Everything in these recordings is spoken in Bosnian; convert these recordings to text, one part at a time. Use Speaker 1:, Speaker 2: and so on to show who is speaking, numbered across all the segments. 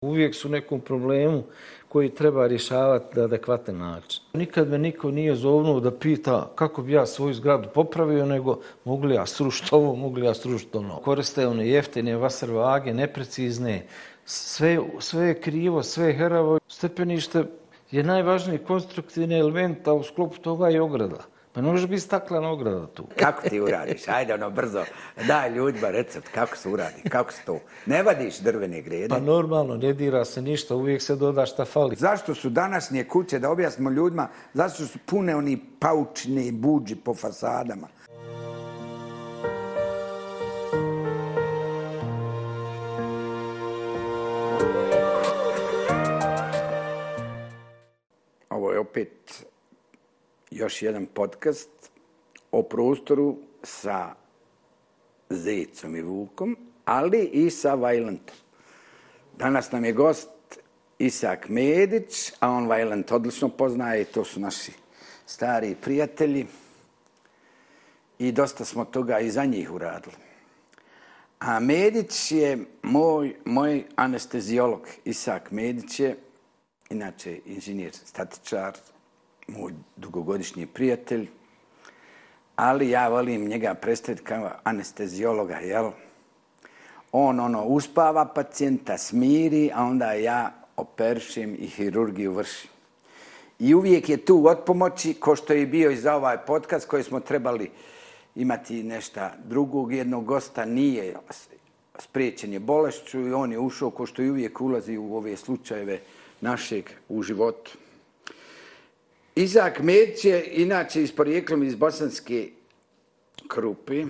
Speaker 1: Uvijek su nekom problemu koji treba rješavati na adekvatan način. Nikad me niko nije zovnuo da pita kako bi ja svoju zgradu popravio, nego mogu li ja srušiti ovo, mogu li ja srušiti ono. Koriste one jeftine vasar vage, neprecizne, sve, sve je krivo, sve je heravo. Stepenište je najvažniji konstruktivni element, a u sklopu toga je ograda. Pa ne može biti staklena ograda tu.
Speaker 2: Kako ti uradiš? Ajde ono brzo. Daj ljudima recept kako se uradi. Kako se to? Ne vadiš drvene grede?
Speaker 1: Pa normalno, ne dira se ništa. Uvijek se doda šta fali.
Speaker 2: Zašto su današnje kuće, da objasnimo ljudima, zašto su pune oni paučne buđi po fasadama? Ovo je opet još jedan podcast o prostoru sa Zecom i Vukom, ali i sa Vajlantom. Danas nam je gost Isak Medić, a on Vajlant odlično poznaje, to su naši stari prijatelji i dosta smo toga i za njih uradili. A Medić je moj, moj anestezijolog. Isak Medić je, inače inženjer statičar, moj dugogodišnji prijatelj, ali ja volim njega predstaviti kao anestezijologa, jel? On ono uspava pacijenta, smiri, a onda ja operšim i hirurgiju vršim. I uvijek je tu od pomoći, ko što je bio i za ovaj podcast koji smo trebali imati nešto drugog. Jednog gosta nije spriječen je bolešću i on je ušao ko što i uvijek ulazi u ove slučajeve našeg u životu. Izak Medić je inače iz porijeklom iz bosanske krupe.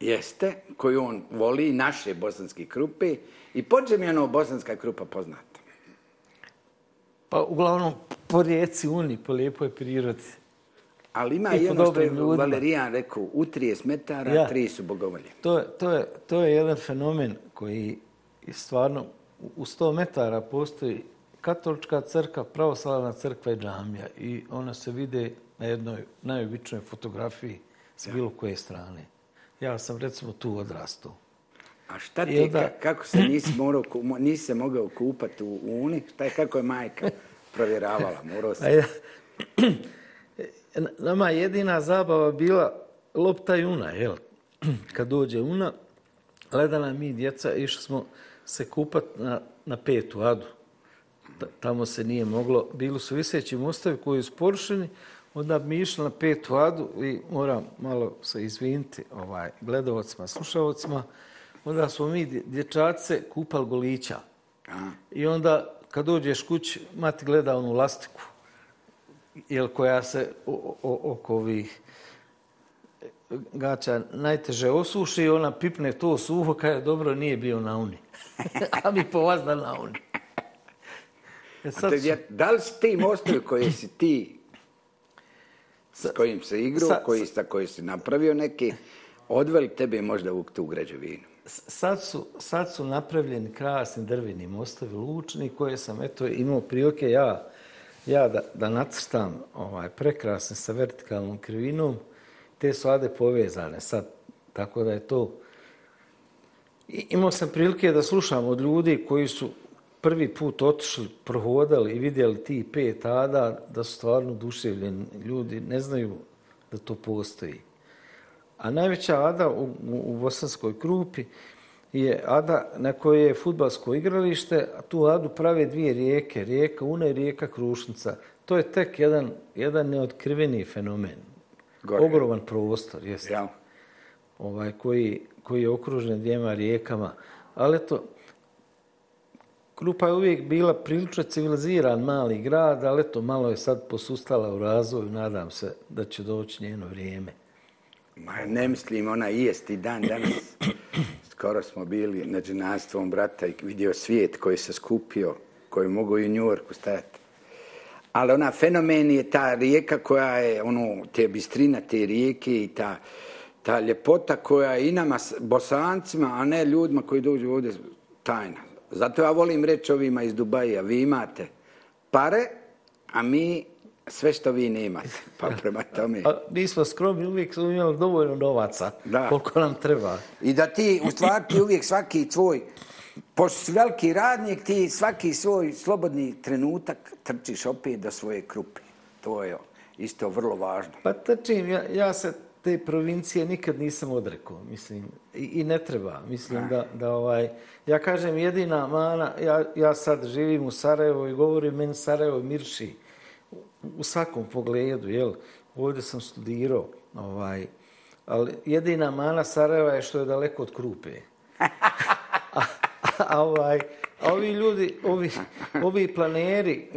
Speaker 2: Jeste, koju on voli, naše bosanske krupe. I pođe mi ono bosanska krupa poznata.
Speaker 1: Pa uglavnom po rijeci Uni, po lijepoj prirodi.
Speaker 2: Ali ima i, i ono što je ljudima. Valerijan rekao, u 30 metara, ja. tri su bogovolje.
Speaker 1: To, to, je, to je jedan fenomen koji je stvarno u 100 metara postoji katolička crkva, pravoslavna crkva i džamija. I ona se vide na jednoj najobičnoj fotografiji s bilo koje strane. Ja sam recimo tu odrastao.
Speaker 2: A šta ti, onda... kako se nisi, morao, nisi se mogao kupati u Uni? Šta je, kako je majka provjeravala? Morao se...
Speaker 1: Ja, nama jedina zabava bila lopta i una, jel? Kad dođe una, gledala mi djeca, išli smo se kupati na, na petu adu tamo se nije moglo, bili su viseći mostavi koji su porušeni, onda bi mi išli na petu adu i moram malo se izviniti ovaj, gledovacima, slušavacima, onda smo mi dječace kupali golića. I onda kad dođeš kući, mati gleda onu lastiku, jel, koja se oko ovih gača najteže osuši i ona pipne to suho, kada dobro nije bio na uni. A mi povazda na uni.
Speaker 2: E sad su... Da li si ti mostovi koji si ti s kojim se igrao, sa, koji, sa koji si napravio neki, odveli tebe možda u tu građevinu?
Speaker 1: Sad su, sad su napravljeni krasni drveni mostovi, lučni, koje sam eto, imao prilike ja, ja da, da nacrtam ovaj, prekrasne sa vertikalnom krivinom. Te su ade povezane sad, tako da je to... I, imao sam prilike da slušam od ljudi koji su prvi put otišli, prohodali i vidjeli ti pet ada, da su stvarno duševljeni ljudi, ne znaju da to postoji. A najveća ada u, u Bosanskoj krupi je ada na kojoj je futbalsko igralište, a tu adu prave dvije rijeke, rijeka Una i rijeka Krušnica. To je tek jedan, jedan neotkriveni fenomen. Gore. Ogroman prostor, jeste. Ja. Ovaj, koji, koji je okružen dvijema rijekama. Ali to, Krupa je uvijek bila prilično civiliziran mali grad, ali eto, malo je sad posustala u razvoju. Nadam se da će doći njeno vrijeme.
Speaker 2: Ma ne mislim, ona i jest i dan danas. Skoro smo bili na dženastvom brata i vidio svijet koji se skupio, koji mogu i u Njorku stajati. Ali ona fenomen je ta rijeka koja je, ono, te bistrina te rijeke i ta, ta ljepota koja je i nama bosancima, a ne ljudima koji dođu ovdje tajna. Zato ja volim reći ovima iz Dubaja, vi imate pare, a mi sve što vi nemate. Pa prema tome.
Speaker 1: A, mi smo skromni, uvijek smo imali dovoljno novaca, da. koliko nam treba.
Speaker 2: I da ti, u stvari, ti uvijek svaki tvoj pošto si veliki radnik, ti svaki svoj slobodni trenutak trčiš opet do svoje krupe. To je isto vrlo važno.
Speaker 1: Pa trčim, ja, ja se te provincije nikad nisam odrekao, mislim, i, i ne treba. Mislim da, da ovaj, ja kažem jedina mana, ja, ja sad živim u Sarajevo i govorim, meni Sarajevo mirši u svakom pogledu, jel? Ovdje sam studirao, ovaj, ali jedina mana Sarajeva je što je daleko od Krupe. a, a, ovaj, a ovi ljudi, ovi, ovi planeri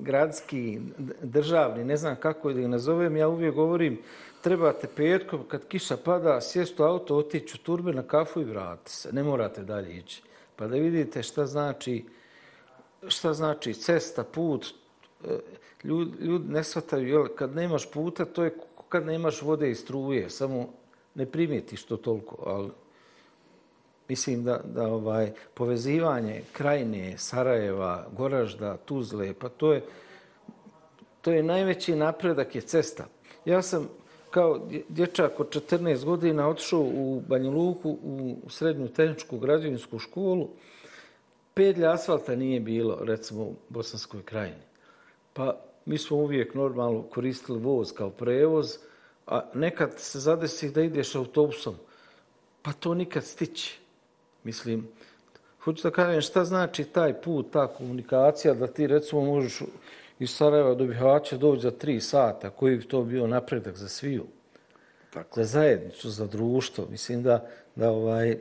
Speaker 1: gradski, državni, ne znam kako da ih nazovem, ja uvijek govorim, trebate petkom, kad kiša pada, sjest u auto, otići u turbe na kafu i vratiti se. Ne morate dalje ići. Pa da vidite šta znači, šta znači cesta, put. E, ljudi, ljudi ne shvataju, jel, kad nemaš puta, to je kad nemaš vode i struje, samo ne primijetiš to toliko, ali mislim da, da ovaj povezivanje krajine, Sarajeva, Goražda, Tuzle, pa to je, to je najveći napredak je cesta. Ja sam kao dječak od 14 godina otišao u Banja Luku u srednju tehničku građevinsku školu. Pedlja asfalta nije bilo, recimo, u Bosanskoj krajini. Pa mi smo uvijek normalno koristili voz kao prevoz, a nekad se zadesi da ideš autobusom, pa to nikad stići. Mislim, hoću da kažem šta znači taj put, ta komunikacija, da ti recimo možeš iz Sarajeva do Bihaća doći za tri sata, koji bi to bio napredak za sviju, Tako. za zajednicu, za društvo. Mislim da, da ovaj,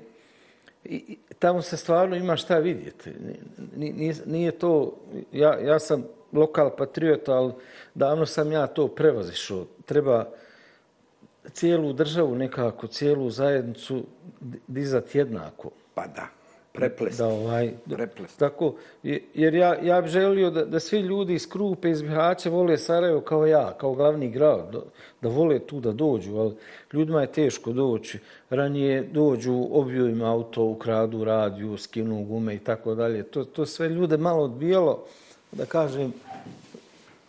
Speaker 1: i, tamo se stvarno ima šta vidjeti. Nije, nije to, ja, ja sam lokal patriot, ali davno sam ja to prevazišao. Treba cijelu državu nekako, cijelu zajednicu dizati jednako.
Speaker 2: Pa da preplest.
Speaker 1: Da, ovaj, preplest. Tako, jer ja, ja bih želio da, da svi ljudi iz Krupe, iz Bihaća vole Sarajevo kao ja, kao glavni grad, da, da vole tu da dođu, ali ljudima je teško doći. Ranije dođu, obiju im auto, ukradu radiju, skinu gume i tako dalje. To, to sve ljude malo odbijalo, da kažem,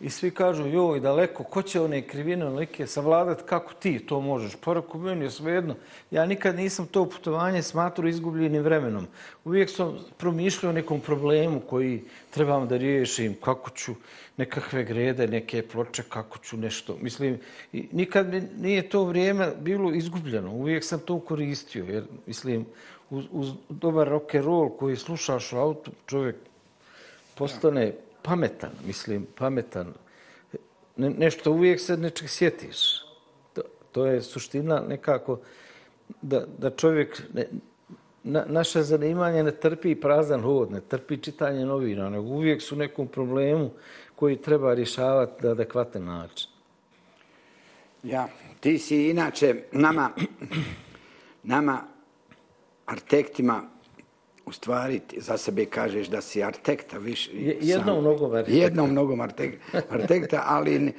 Speaker 1: I svi kažu, joj, daleko, ko će one krivine like savladati, kako ti to možeš? Pa meni je svejedno. Ja nikad nisam to putovanje smatru izgubljenim vremenom. Uvijek sam promišljao o nekom problemu koji trebam da riješim, kako ću nekakve grede, neke ploče, kako ću nešto. Mislim, nikad mi nije to vrijeme bilo izgubljeno. Uvijek sam to koristio, jer, mislim, uz, uz dobar rock and roll koji slušaš u autu, čovjek postane pametan, mislim, pametan. Ne, nešto uvijek se nečeg sjetiš. To, to je suština nekako da, da čovjek, ne, na, naše zanimanje ne trpi prazan hod, ne trpi čitanje novina, nego uvijek su nekom problemu koji treba rješavati na adekvatan način.
Speaker 2: Ja, ti si inače nama, nama arhitektima u stvari za sebe kažeš da si artekta više.
Speaker 1: Jednom sam, mnogom artekta.
Speaker 2: Jednom mnogom artekta, artekta ali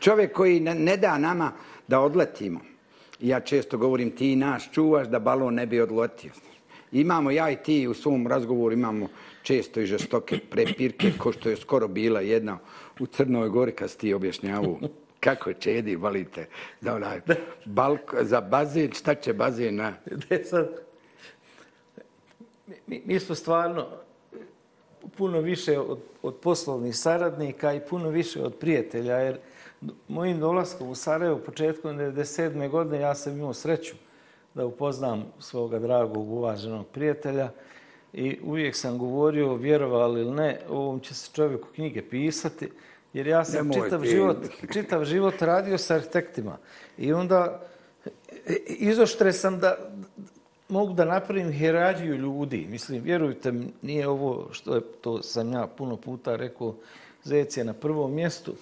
Speaker 2: čovjek koji ne, ne da nama da odletimo. Ja često govorim ti naš čuvaš da balon ne bi odletio. Imamo ja i ti u svom razgovoru imamo često i žestoke prepirke ko što je skoro bila jedna u Crnoj Gori kad si ti objašnjavu kako je čedi, valite, za, onaj, balko, za bazen, šta će bazen na...
Speaker 1: sad, mi, mi smo stvarno puno više od, od poslovnih saradnika i puno više od prijatelja, jer mojim dolaskom u Sarajevo početkom 1997. godine ja sam imao sreću da upoznam svoga dragog uvaženog prijatelja i uvijek sam govorio, vjerovali ili ne, ovom će se čovjeku knjige pisati, jer ja sam čitav život, čitav život radio sa arhitektima. I onda izoštre sam da, mogu da napravim hierarhiju ljudi. Mislim, vjerujte, nije ovo što je, to sam ja puno puta rekao, zec je na prvom mjestu,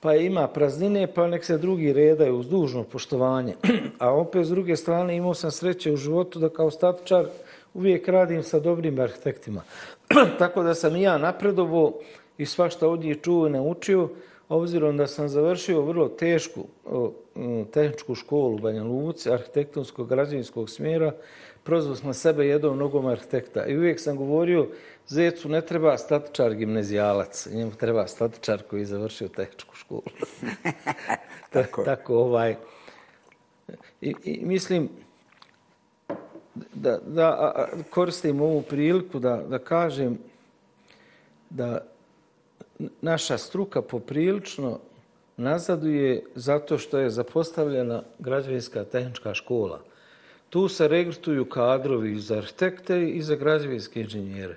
Speaker 1: pa ima praznine, pa nek se drugi redaju uz dužno poštovanje. A opet, s druge strane, imao sam sreće u životu da kao statičar uvijek radim sa dobrim arhitektima. Tako da sam i ja napredovo i svašta ovdje čuo i naučio, obzirom da sam završio vrlo tešku tehničku školu u Banja Luci, arhitektonskog građevinskog smjera, prozvao smo sebe jednom nogom arhitekta. I uvijek sam govorio, Zecu ne treba statičar gimnezijalac, njemu treba statičar koji je završio tehničku školu. tako. tako ovaj. I, I mislim, da, da koristim ovu priliku da, da kažem da naša struka poprilično nazaduje zato što je zapostavljena građevinska tehnička škola. Tu se regrutuju kadrovi za arhitekte i za građevinske inženjere.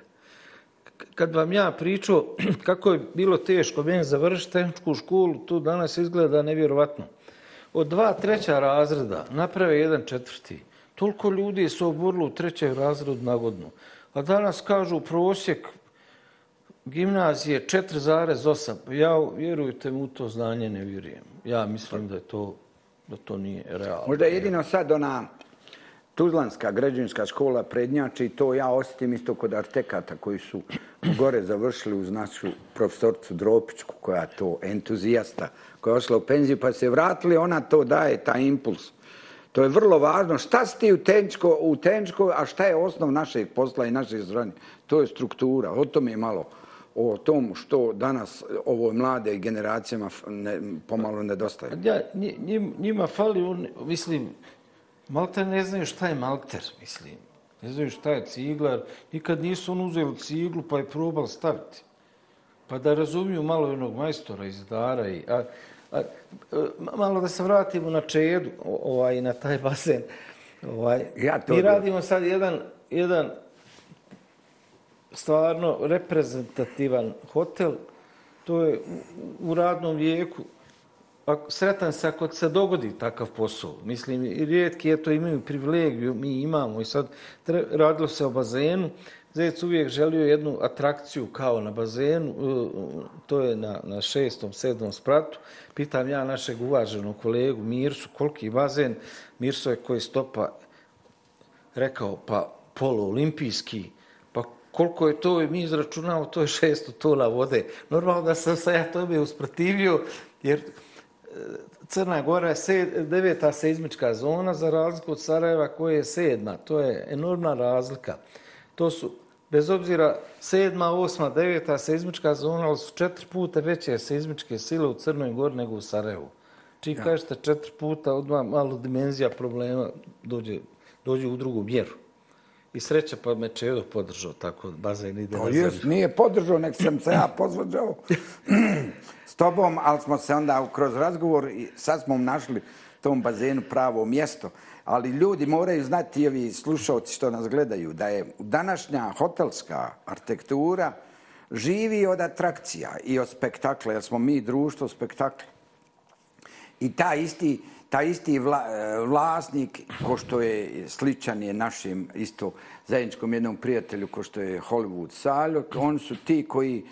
Speaker 1: Kad vam ja pričao kako je bilo teško meni završiti tehničku školu, tu danas izgleda nevjerovatno. Od dva treća razreda naprave jedan četvrti. Toliko ljudi su oborilo u trećem razredu na godinu. A danas kažu prosjek gimnazije 4,8. Ja, vjerujte mu, to znanje ne vjerujem. Ja mislim da je to, da to nije realno.
Speaker 2: Možda jedino sad ona Tuzlanska građevinska škola prednjači, to ja osjetim isto kod artekata koji su gore završili uz našu profesorcu Dropićku, koja to entuzijasta, koja je ošla u penziju pa se vratili, ona to daje, taj impuls. To je vrlo važno. Šta si ti u tenčko, u tenčko, a šta je osnov našeg posla i našeg zranja? To je struktura. O tome je malo o tom što danas ovoj mlade generacijama ne, pomalo nedostaje.
Speaker 1: Ja, njima fali, mislim, Malter ne znaju šta je malter, mislim. Ne znaju šta je ciglar. Nikad nisu on uzeli ciglu pa je probal staviti. Pa da razumiju malo jednog majstora iz Dara. I, a, a, malo da se vratimo na čedu, ovaj, na taj bazen. Ovaj, ja to mi radimo sad jedan, jedan stvarno reprezentativan hotel. To je u, radnom vijeku Ako, sretan se ako se dogodi takav posao. Mislim, rijetki je to imaju privilegiju, mi imamo i sad radilo se o bazenu. Zec uvijek želio jednu atrakciju kao na bazenu, e, to je na, na šestom, sedmom spratu. Pitam ja našeg uvaženog kolegu Mirsu, koliki bazen, Mirso je koji stopa rekao, pa poloolimpijski, olimpijski koliko je to, mi izračunamo, to je šesto tona vode. Normalno da sam se ja tome usprotivio, jer Crna Gora je sed, deveta seizmička zona za razliku od Sarajeva koja je sedma. To je enormna razlika. To su, bez obzira, sedma, osma, deveta seizmička zona, ali su četiri puta veće seizmičke sile u Crnoj Gori nego u Sarajevu. Čiji ja. kažete četiri puta, odmah malo dimenzija problema dođe, dođe u drugu mjeru. I sreća pa me Čedo podržao, tako bazen ide
Speaker 2: na zemlju. Nije podržao, nek sam se ja pozvađao s tobom, ali smo se onda kroz razgovor, sad smo našli tom bazenu pravo mjesto. Ali ljudi moraju znati, i ovi slušalci što nas gledaju, da je današnja hotelska arhitektura živi od atrakcija i od spektakla, jer smo mi društvo spektakla. I ta isti, ta isti vla, e, vlasnik, ko što je sličan je našim isto zajedničkom jednom prijatelju, ko što je Hollywood Saljok, oni su ti koji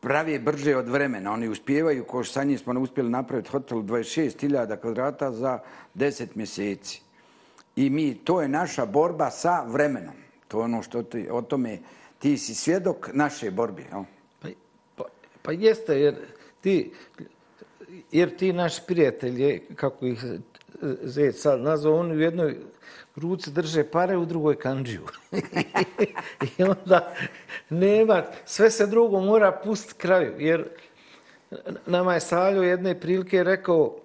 Speaker 2: pravi brže od vremena. Oni uspijevaju, ko što sa njim smo uspjeli napraviti hotel 26.000 kvadrata za 10 mjeseci. I mi, to je naša borba sa vremenom. To je ono što ti, o tome ti si svjedok naše borbe. Ja?
Speaker 1: Pa, pa, pa jeste, jer ti, jer ti naši prijatelji, kako ih Zec sad nazvao, oni u jednoj ruci drže pare, u drugoj kanđiju. I onda nema, sve se drugo mora pustiti kraju, jer nama je Saljo jedne prilike rekao,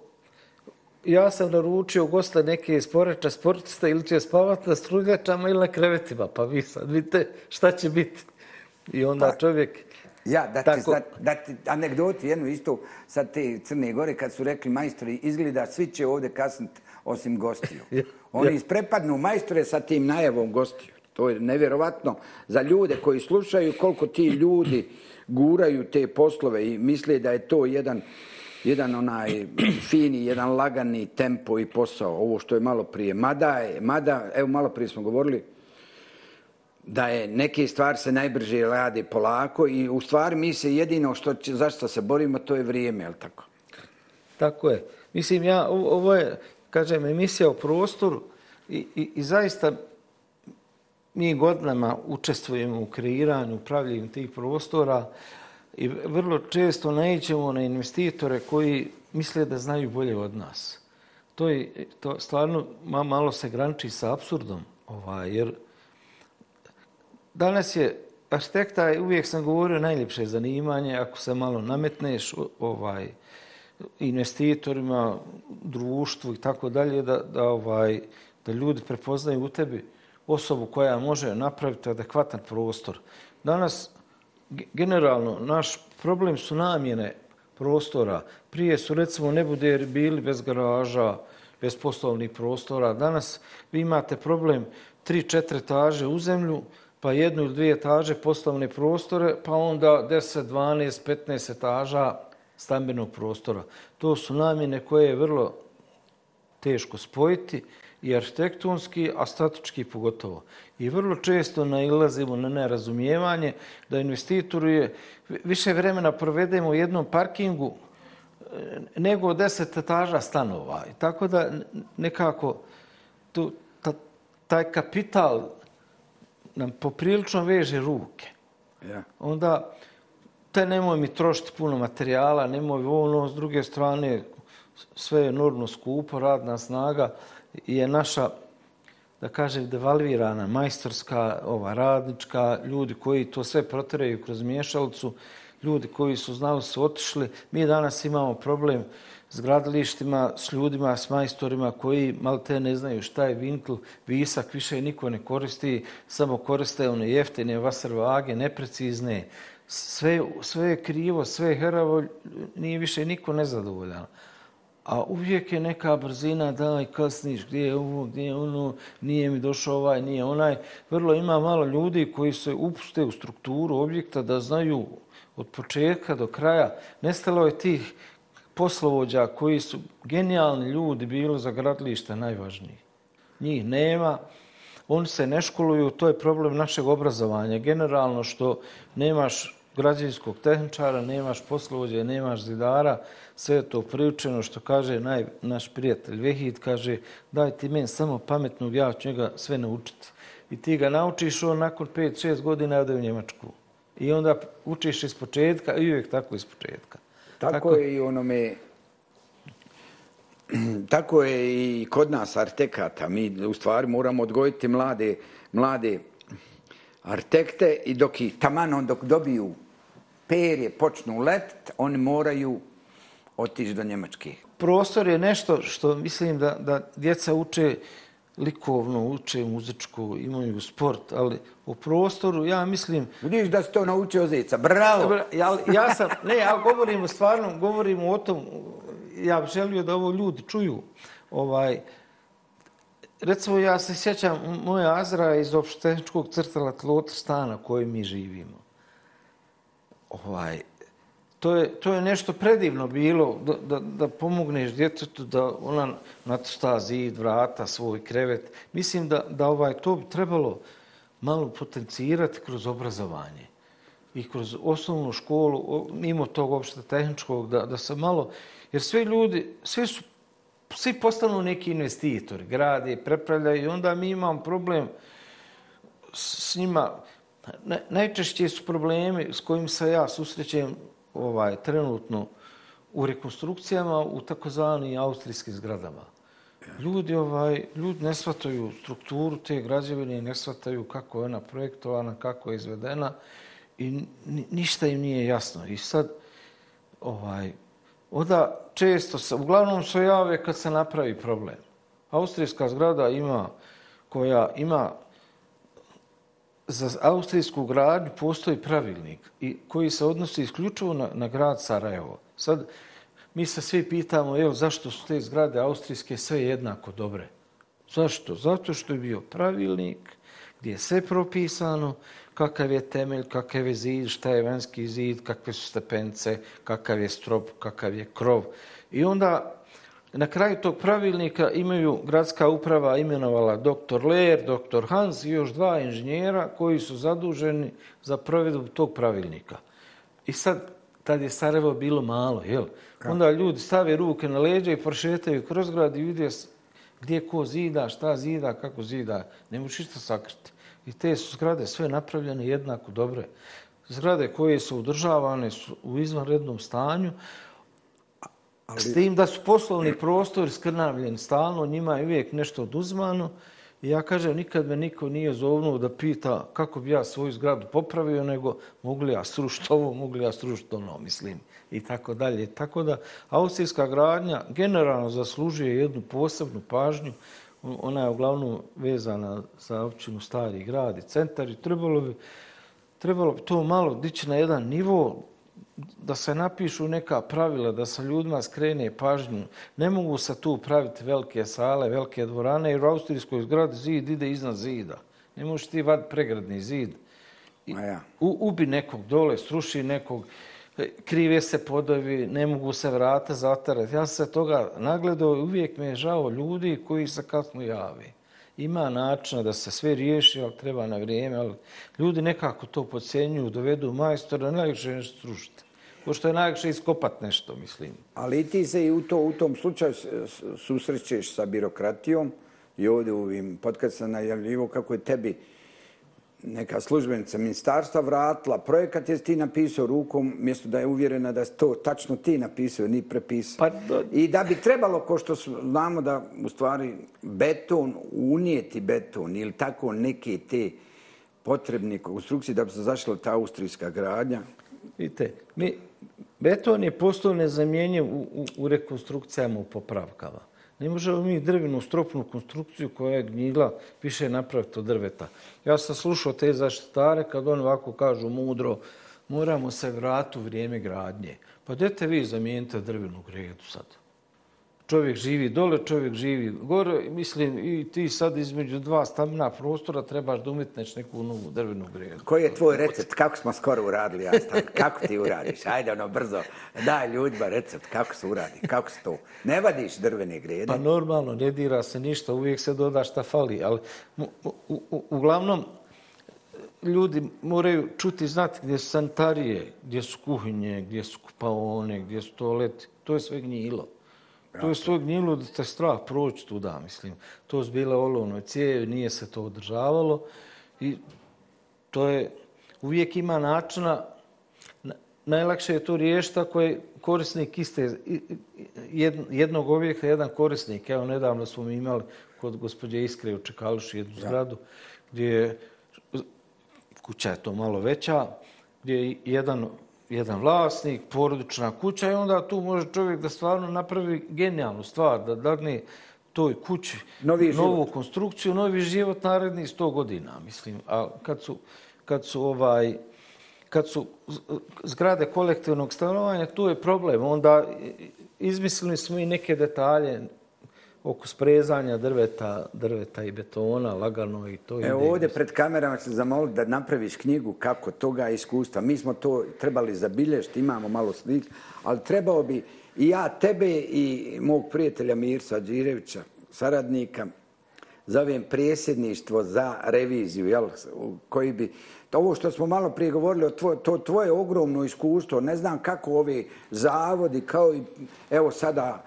Speaker 1: ja sam naručio gosta neke iz Poreča sportista ili će spavati na struljačama ili na krevetima, pa vi sad vidite šta će biti. I onda pa, čovjek...
Speaker 2: Ja, da ti, tako... da, da ti anegdoti jednu isto sa te Crne Gore, kad su rekli majstori, izgleda svi će ovdje kasniti osim gostiju. Oni isprepadnu majstore sa tim najavom gostiju. To je nevjerovatno za ljude koji slušaju koliko ti ljudi guraju te poslove i misle da je to jedan, jedan onaj fini, jedan lagani tempo i posao. Ovo što je malo prije. Mada, je, mada evo malo prije smo govorili, da je neke stvari se najbrže rade polako i u stvari mi se jedino što će, zašto se borimo, to je vrijeme, je li tako?
Speaker 1: Tako je. Mislim, ja, ovo je, kažem, emisija o prostoru i, i, i zaista mi godinama učestvujemo u kreiranju, upravljanju tih prostora i vrlo često naićemo na investitore koji misle da znaju bolje od nas. To je to stvarno malo se granči sa absurdom, ovaj, jer danas je arhitekta, uvijek sam govorio, najljepše zanimanje, ako se malo nametneš ovaj, investitorima, društvu i tako dalje, da, da, ovaj, da ljudi prepoznaju u tebi osobu koja može napraviti adekvatan prostor. Danas, generalno, naš problem su namjene prostora. Prije su, recimo, ne bili bez garaža, bez poslovnih prostora. Danas vi imate problem tri, četiri etaže u zemlju, pa jednu ili dvije etaže poslovne prostore, pa onda 10, 12, 15 etaža stambenog prostora. To su namjene koje je vrlo teško spojiti i arhitektonski, a statički pogotovo. I vrlo često nailazimo na nerazumijevanje da investitoru je više vremena provedemo u jednom parkingu e, nego deset etaža stanova. I tako da nekako tu, ta, taj kapital nam poprilično veže ruke. Ja. Onda te nemoj mi trošiti puno materijala, nemoj ono, s druge strane, sve je enormno skupo, radna snaga je naša, da kažem, devalvirana, majstorska, ova, radnička, ljudi koji to sve protiraju kroz miješalcu, ljudi koji su znali su otišli. Mi danas imamo problem s gradilištima, s ljudima, s majstorima koji malo te ne znaju šta je vinkl, visak, više niko ne koristi, samo koriste one jeftine vasrvage, neprecizne. Sve, sve je krivo, sve je heravo, nije više niko nezadovoljan a uvijek je neka brzina, daj, kasniš, gdje je ovo, gdje je ono, nije mi došao ovaj, nije onaj. Vrlo ima malo ljudi koji se upuste u strukturu objekta da znaju od početka do kraja. Nestalo je tih poslovođa koji su genijalni ljudi bilo za gradilišta najvažniji. Njih nema, oni se ne školuju, to je problem našeg obrazovanja. Generalno što nemaš građevinskog tehničara, nemaš poslovođa, nemaš zidara, sve je to priučeno što kaže naj, naš prijatelj Vehid, kaže daj ti meni samo pametnog, ja ću njega sve naučiti. I ti ga naučiš, on nakon 5-6 godina ode u Njemačku. I onda učiš iz početka i uvijek tako iz početka.
Speaker 2: Tako, tako je i onome tako je i kod nas artekata. Mi u stvari moramo odgojiti mlade, mlade artekte i dok i tamano dok dobiju perje počnu letiti, oni moraju otići do Njemačke.
Speaker 1: Prostor je nešto što mislim da, da djeca uče likovno, uče muzičku, imaju sport, ali u prostoru ja mislim...
Speaker 2: Vidiš da si to naučio Zeca, bravo!
Speaker 1: Ja, ja sam, ne, ja govorim stvarno, govorim o tom, ja bih želio da ovo ljudi čuju. Ovaj, recimo, ja se sjećam moja Azra iz opšteničkog crtala tlota stana koji mi živimo ovaj, to, je, to je nešto predivno bilo da, da, da pomogneš djetetu da ona natšta zid, vrata, svoj krevet. Mislim da, da ovaj to bi trebalo malo potencirati kroz obrazovanje i kroz osnovnu školu, mimo tog opšte tehničkog, da, da se malo, jer svi ljudi, svi su, svi postanu neki investitori, grade, prepravljaju i onda mi imamo problem s njima, najčešće su problemi s kojim se ja susrećem ovaj, trenutno u rekonstrukcijama u takozvanim austrijskim zgradama. Ljudi, ovaj, ljudi ne shvataju strukturu te građevine, ne shvataju kako je ona projektovana, kako je izvedena i ništa im nije jasno. I sad, ovaj, onda često se, uglavnom se jave kad se napravi problem. Austrijska zgrada ima, koja ima za austrijsku gradnju postoji pravilnik i koji se odnosi isključivo na, na grad Sarajevo. Sad, mi se svi pitamo, evo, zašto su te zgrade austrijske sve jednako dobre? Zašto? Zato što je bio pravilnik gdje je sve propisano, kakav je temelj, kakav je zid, šta je vanjski zid, kakve su stepence, kakav je strop, kakav je krov. I onda Na kraju tog pravilnika imaju gradska uprava imenovala dr. Leer, dr. Hans i još dva inženjera koji su zaduženi za provedbu tog pravilnika. I sad, tad je Sarajevo bilo malo, jel? Onda ljudi stave ruke na leđe i prošetaju kroz grad i vide gdje ko zida, šta zida, kako zida. Ne možeš isto sakriti. I te su zgrade sve napravljene jednako dobre. Zgrade koje su udržavane su u izvanrednom stanju, Ali... S tim da su poslovni prostori skrnavljeni stalno, njima je uvijek nešto oduzmano. I ja kažem, nikad me niko nije zovnuo da pita kako bi ja svoju zgradu popravio, nego mogu li ja srušiti ovo, mogu li ja srušiti ono, mislim. I tako dalje. Tako da, austrijska gradnja generalno zaslužuje jednu posebnu pažnju ona je uglavnom vezana za općinu Stari grad i centar i trebalo bi, trebalo bi to malo dići na jedan nivo da se napišu neka pravila, da se ljudima skrene pažnju. Ne mogu se tu praviti velike sale, velike dvorane, jer u austrijskoj zgradi zid ide iznad zida. Ne možeš ti vad pregradni zid.
Speaker 2: ja.
Speaker 1: U, ubi nekog dole, sruši nekog, e, krive se podovi, ne mogu se vrata zatarati. Ja se toga nagledao i uvijek me je žao ljudi koji se kasno javi. Ima načina da se sve riješi, ali treba na vrijeme, ali ljudi nekako to pocenjuju, dovedu majstora, najviše nešto srušiti. Pošto je najviše iskopat nešto, mislim.
Speaker 2: Ali ti se i u, to, u tom slučaju susrećeš sa birokratijom i ovdje u ovim podcastima najavljivo kako je tebi neka službenica ministarstva vratila projekat je ti napisao rukom, mjesto da je uvjerena da to tačno ti napisao, ni prepisao. Pa, do... I da bi trebalo, ko što znamo da u stvari beton, unijeti beton ili tako neke te potrebne konstrukcije da bi se zašla ta austrijska gradnja.
Speaker 1: Vidite, mi, beton je postao nezamjenjiv u, u, u rekonstrukcijama, u popravkama. Ne možemo mi drvenu stropnu konstrukciju koja je gnjigla više napraviti od drveta. Ja sam slušao te zaštitare kad oni ovako kažu mudro, moramo se vrati u vrijeme gradnje. Pa dete vi zamijenite drvenu gredu sad? Čovjek živi dole, čovjek živi gore. Mislim, i ti sad između dva stamina prostora trebaš da umetneš neku novu drvenu gredu.
Speaker 2: Koji je tvoj recept? Kako smo skoro uradili? Ja kako ti uradiš? Ajde, ono, brzo. Daj ljudima recept. Kako se uradi? Kako se to? Ne vadiš drvene grede?
Speaker 1: Pa normalno, ne dira se ništa. Uvijek se doda šta fali. Ali, u, u, uglavnom, ljudi moraju čuti znati gdje su sanitarije, gdje su kuhinje, gdje su kupaone, gdje su toaleti. To je sve gnjilo. To je svoj gnjilo da te strah proći tuda, mislim. To je bile olovnoj cijevi, nije se to održavalo. I to je, uvijek ima načina, najlakše je to riješiti ako je korisnik iste, jednog objekta, jedan korisnik. Evo, nedavno smo mi imali kod gospođe Iskre u Čekaluši jednu zgradu, gdje je, kuća je to malo veća, gdje je jedan jedan vlasnik, porodična kuća i onda tu može čovjek da stvarno napravi genijalnu stvar, da dadne toj kući novi novu život. konstrukciju, novi život naredni sto godina, mislim. A kad su, kad su ovaj kad su zgrade kolektivnog stanovanja, tu je problem. Onda izmislili smo i neke detalje, oko sprezanja drveta, drveta i betona, lagano i to.
Speaker 2: Evo ovdje pred kamerama se zamoliti da napraviš knjigu kako toga iskustva. Mi smo to trebali zabilješiti, imamo malo slik, ali trebao bi i ja tebe i mog prijatelja Mirsa Đirevića, saradnika, zovem prijesjedništvo za reviziju, jel, koji bi, ovo što smo malo prije govorili, tvoj, to tvoje ogromno iskustvo, ne znam kako ovi zavodi, kao i, evo sada,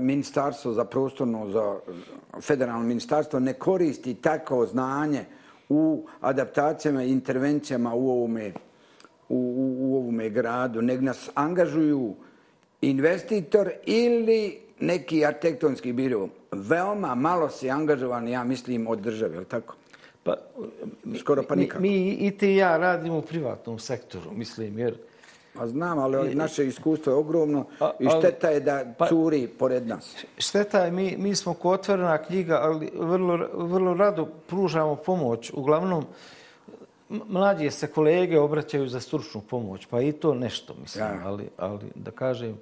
Speaker 2: ministarstvo za prostorno, za federalno ministarstvo ne koristi tako znanje u adaptacijama i intervencijama u ovome, u, u, u ovome gradu, nego nas angažuju investitor ili neki arhitektonski biro. Veoma malo se angažovan, ja mislim, od države, je li tako?
Speaker 1: Pa, Skoro pa nikako. Mi, mi i ti ja radimo u privatnom sektoru, mislim, jer
Speaker 2: Pa znam, ali naše iskustvo je ogromno i šteta je da pa, curi pored nas.
Speaker 1: Šteta je, mi, mi smo ko otvorena knjiga, ali vrlo, vrlo rado pružamo pomoć. Uglavnom, mlađe se kolege obraćaju za stručnu pomoć, pa i to nešto, mislim. Ja. Ali, ali da kažem,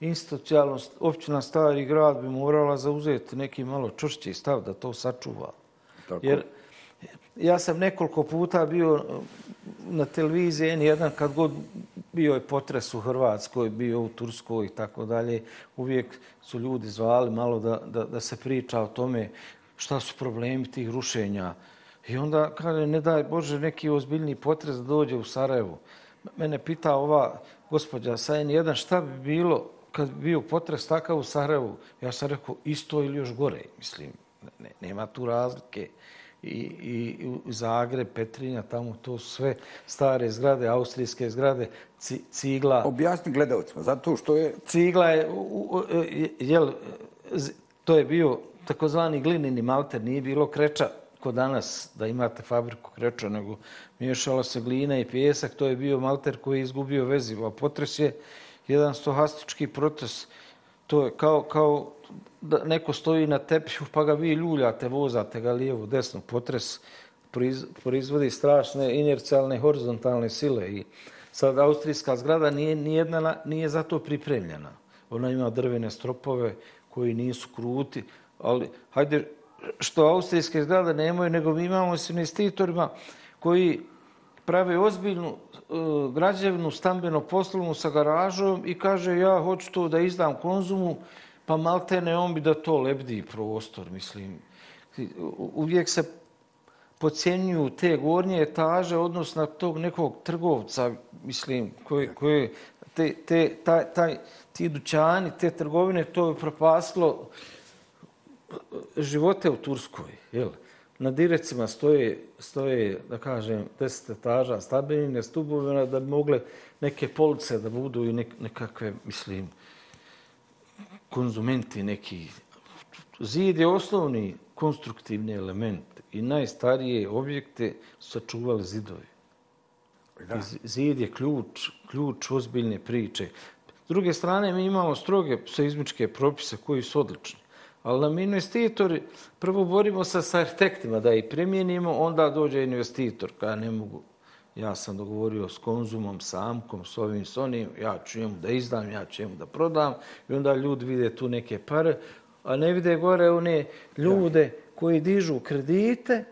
Speaker 1: institucijalno, općina Stari grad bi morala zauzeti neki malo čušći stav da to sačuva. Tako. Jer ja sam nekoliko puta bio eh, na televiziji, N1 kad god bio je potres u Hrvatskoj, bio u Turskoj i tako dalje, uvijek su ljudi zvali malo da, da, da se priča o tome šta su problemi tih rušenja. I onda kaže, ne daj Bože, neki ozbiljni potres da dođe u Sarajevo. Mene pita ova gospođa sa N1 šta bi bilo kad bi bio potres takav u Sarajevu? Ja sam rekao, isto ili još gore, mislim, ne, nema tu razlike i, Zagreb, Petrinja, tamo to su sve stare zgrade, austrijske zgrade, cigla.
Speaker 2: Objasni gledalcima, zato što je...
Speaker 1: Cigla je, jel, to je bio takozvani glinini malter, nije bilo kreča kod danas da imate fabriku kreča, nego miješala se glina i pjesak, to je bio malter koji je izgubio vezivo, a potres je jedan stohastički proces To je kao, kao da neko stoji na tepihu pa ga vi ljuljate, vozate ga lijevo, desno, potres proizvodi strašne inercijalne horizontalne sile i sad austrijska zgrada nije, nijedna, nije za to pripremljena. Ona ima drvene stropove koji nisu kruti, ali hajde, što austrijske zgrade nemaju, nego mi imamo s investitorima koji prave ozbiljnu e, građevnu stambeno poslovnu sa garažom i kaže ja hoću to da izdam konzumu, pa maltene on bi da to lebdi prostor, mislim. Uvijek se pocijenjuju te gornje etaže odnosno na tog nekog trgovca, mislim, koji, koji te, te, taj, taj, ti dućani, te trgovine, to je propaslo živote u Turskoj. Jel? Na direcima stoje, stoje, da kažem, deset etaža stabilne stubove da bi mogle neke police da budu i nekakve, mislim, konzumenti neki. Zid je osnovni konstruktivni element i najstarije objekte sačuvali zidovi. Da. Zid je ključ, ključ ozbiljne priče. S druge strane, mi imamo stroge seizmičke propise koji su odlični. Ali nam investitori, prvo borimo se sa arhitektima da ih primjenimo, onda dođe investitor, kada ne mogu. Ja sam dogovorio s konzumom, s Amkom, s ovim, s onim, ja ću njemu da izdam, ja ću njemu da prodam. I onda ljudi vide tu neke pare, a ne vide gore one ljude koji dižu kredite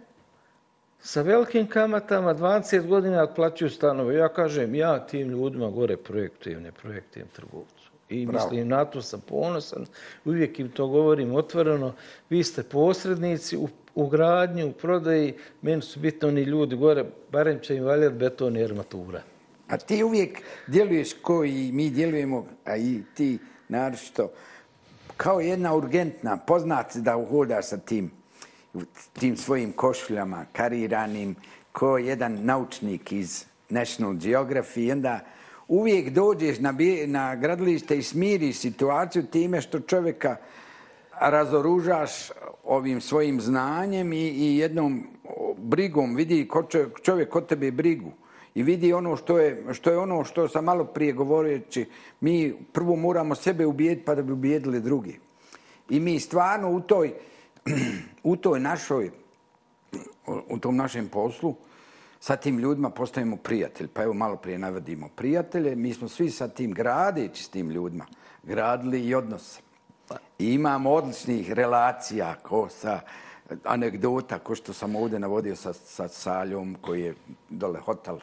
Speaker 1: sa velikim kamatama, 20 godina otplaćuju stanove. Ja kažem, ja tim ljudima gore projektujem, ne projektujem trgovcu. I Bravo. mislim, na to sam ponosan. Uvijek im to govorim otvoreno. Vi ste posrednici u, u gradnju, u prodaji. Meni su bitno oni ljudi gore, barem će im valjati beton i armatura.
Speaker 2: A ti uvijek djeluješ koji mi djelujemo, a i ti naročito, kao jedna urgentna, poznat da uhodaš sa tim tim svojim košuljama kariranim ko jedan naučnik iz National Geography i onda uvijek dođeš na, na gradilište i smiriš situaciju time što čovjeka razoružaš ovim svojim znanjem i, i jednom brigom vidi ko čovjek, čovjek kod tebe brigu i vidi ono što je, što je ono što sam malo prije govoreći, mi prvo moramo sebe ubijediti pa da bi ubijedili drugi. I mi stvarno u toj, u toj našoj, u tom našem poslu, sa tim ljudima postajemo prijatelji. Pa evo malo prije navedimo prijatelje. Mi smo svi sa tim gradeći s tim ljudima gradili i odnose. I imamo odličnih relacija ko sa anegdota, ko što sam ovdje navodio sa, sa Saljom, koji je dole hotel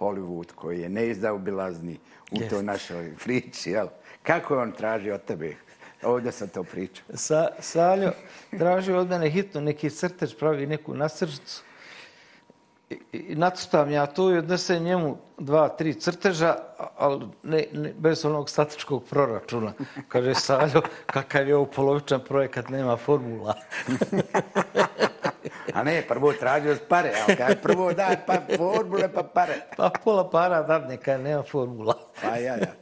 Speaker 2: Hollywood, koji je neizdaobilazni u yes. toj našoj priči. Jel? Kako je on tražio od tebe Ovdje sam to pričao.
Speaker 1: Sa, Saljo traži od mene hitno neki crtež, pravi neku nasrčicu. I, nacrtam ja to i odnesem njemu dva, tri crteža, ali ne, ne, bez onog statičkog proračuna. Kaže Saljo, kakav je ovo polovičan projekat, nema formula.
Speaker 2: A ne, prvo tražio s pare, ali kaj prvo daj pa formule pa pare.
Speaker 1: Pa pola para dadne, kaj nema formula.
Speaker 2: Pa ja, ja.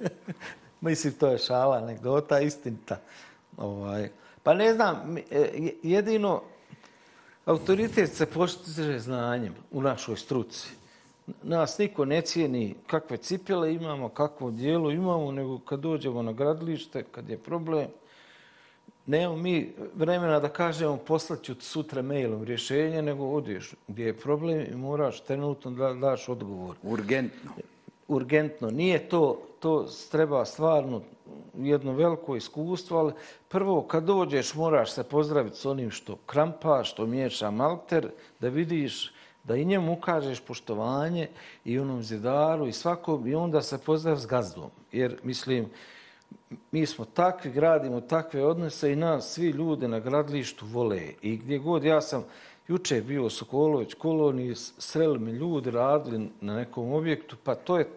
Speaker 1: Mislim, to je šala, anegdota, istinita. Ovaj. Pa ne znam, e, jedino autoritet se postiže znanjem u našoj struci. Nas niko ne cijeni kakve cipele imamo, kakvo dijelo imamo, nego kad dođemo na gradilište, kad je problem, nemamo mi vremena da kažemo poslaću sutra mailom rješenje, nego odeš gdje je problem i moraš trenutno da daš odgovor.
Speaker 2: Urgentno
Speaker 1: urgentno. Nije to, to treba stvarno jedno veliko iskustvo, ali prvo kad dođeš moraš se pozdraviti s onim što krampa, što miješa malter, da vidiš da i njemu ukažeš poštovanje i onom zidaru i svakom i onda se pozdrav s gazdom. Jer, mislim, mi smo takvi, gradimo takve odnose i nas svi ljudi na gradlištu vole. I gdje god ja sam, juče je bio Sokolović koloniji, sreli mi ljudi, radili na nekom objektu, pa to je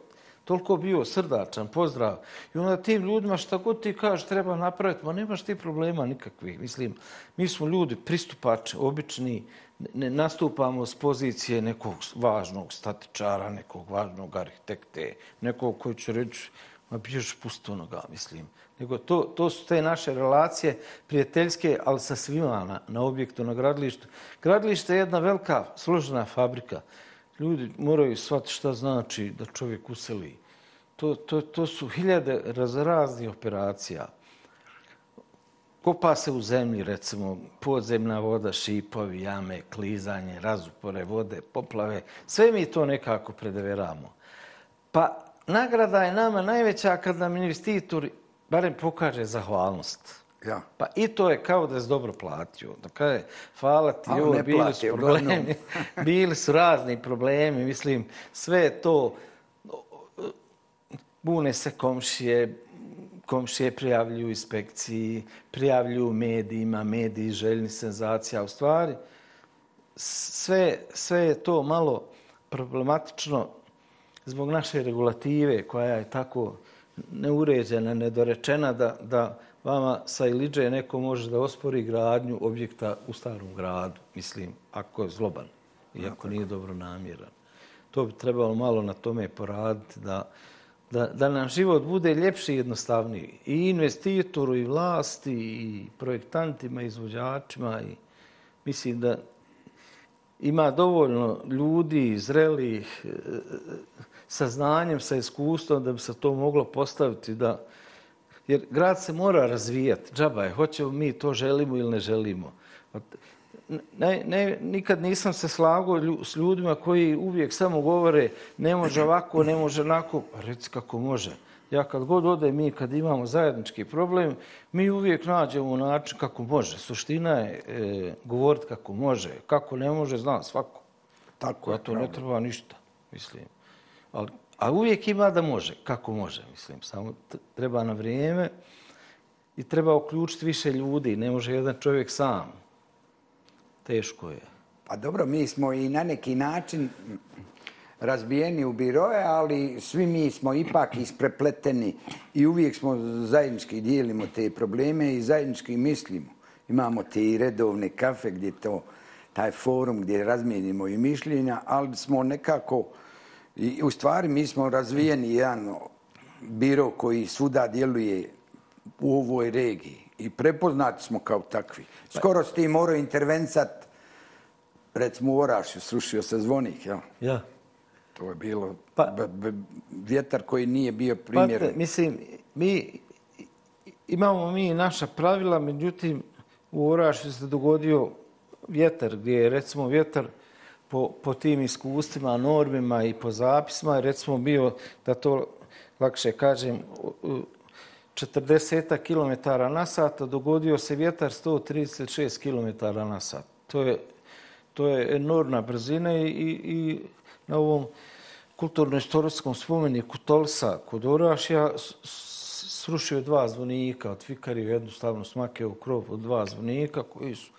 Speaker 1: toliko bio srdačan, pozdrav. I onda tim ljudima šta god ti kažeš treba napraviti, ma nemaš ti problema nikakvih. Mislim, mi smo ljudi pristupači, obični, ne nastupamo s pozicije nekog važnog statičara, nekog važnog arhitekte, nekog koji će reći, ma biješ pusto noga, mislim. Nego to, to su te naše relacije prijateljske, ali sa svima na, na objektu, na gradilištu. Gradilište je jedna velika, složena fabrika. Ljudi moraju shvatiti šta znači da čovjek useli. To, to, to su hiljade razraznih operacija. kopa se u zemlji, recimo, podzemna voda, šipovi, jame, klizanje, razupore vode, poplave, sve mi to nekako predeveramo. Pa nagrada je nama najveća kad nam investitor barem pokaže zahvalnost.
Speaker 2: Ja.
Speaker 1: Pa i to je kao da je dobro platio. Da kaže, hvala ti, joj, bili
Speaker 2: plati,
Speaker 1: su problemi, bili su razni problemi, mislim, sve to, bune se komšije, komšije prijavljuju inspekciji, prijavljuju medijima, mediji željni senzacija. U stvari, sve, sve je to malo problematično zbog naše regulative koja je tako neuređena, nedorečena da, da vama sa Iliđe neko može da ospori gradnju objekta u starom gradu, mislim, ako je zloban i ako nije dobro namjeran. To bi trebalo malo na tome poraditi da, da, da nam život bude ljepši i jednostavniji. I investitoru, i vlasti, i projektantima, i izvođačima. I mislim da ima dovoljno ljudi, zrelih, e, sa znanjem, sa iskustvom da bi se to moglo postaviti da... Jer grad se mora razvijati. Džaba je, hoćemo mi to želimo ili ne želimo. Ne, ne, nikad nisam se slagao lju, s ljudima koji uvijek samo govore ne može ovako, ne može onako. Pa reci kako može. Ja kad god ode mi, kad imamo zajednički problem, mi uvijek nađemo način kako može. Suština je e, govoriti kako može. Kako ne može, zna svako.
Speaker 2: Tako
Speaker 1: Ja to ne treba ništa, mislim. Ali, a uvijek ima da može, kako može, mislim. Samo treba na vrijeme i treba uključiti više ljudi. Ne može jedan čovjek sam. Teško je.
Speaker 2: Pa dobro, mi smo i na neki način razbijeni u biroje, ali svi mi smo ipak isprepleteni i uvijek smo zajednički dijelimo te probleme i zajednički mislimo. Imamo te i redovne kafe gdje to, taj forum gdje razmijenimo i mišljenja, ali smo nekako, i u stvari mi smo razvijeni jedan biro koji svuda djeluje u ovoj regiji i prepoznati smo kao takvi. Skoro s tim morao intervencat, recimo u Orašju, srušio se zvonik, jel?
Speaker 1: Ja.
Speaker 2: To je bilo
Speaker 1: Pa-
Speaker 2: vjetar koji nije bio
Speaker 1: Pa,
Speaker 2: primjeren.
Speaker 1: mislim, mi imamo mi naša pravila, međutim, u Orašju se dogodio vjetar, gdje je, recimo, vjetar po, po tim iskustvima, normima i po zapisima, recimo, bio, da to lakše kažem, 40 km na sat, a dogodio se vjetar 136 km na sat. To je, to je enormna brzina i, i, i na ovom kulturno-istorijskom spomeniku Tolsa kod Orašja srušio dva zvonika od Fikari jednu stavnu smake u krov od dva zvonika koji su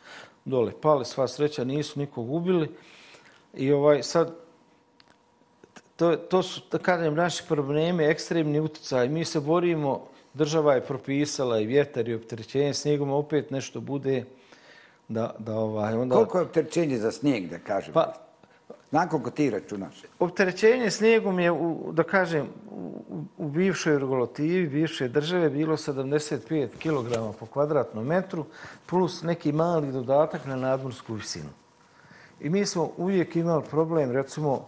Speaker 1: dole pali, sva sreća nisu nikog ubili. I ovaj sad to, to su, da kažem, naši problemi, ekstremni utjecaj. Mi se borimo, država je propisala i vjetar i opterećenje snijegom, opet nešto bude da, da ovaj, onda...
Speaker 2: Koliko je opterećenje za snijeg, da kažem?
Speaker 1: Pa,
Speaker 2: Znam koliko ti računaš?
Speaker 1: opterećenje snijegom je, u, da kažem, u, u bivšoj regulativi, bivše države bilo 75 kg po kvadratnom metru plus neki mali dodatak na nadmorsku visinu. I mi smo uvijek imali problem, recimo,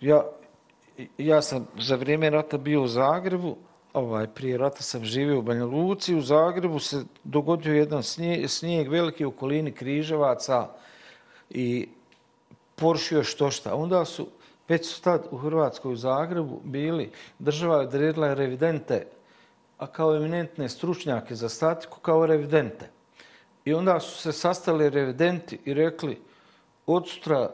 Speaker 1: ja, ja sam za vrijeme rata bio u Zagrebu, ovaj, prije rata sam živio u Banja Luci, u Zagrebu se dogodio jedan snijeg, snijeg veliki u okolini Križevaca i poršio je što šta. Onda su, već su tad u Hrvatskoj u Zagrebu bili, država je odredila revidente, a kao eminentne stručnjake za statiku, kao revidente. I onda su se sastali revidenti i rekli, od sutra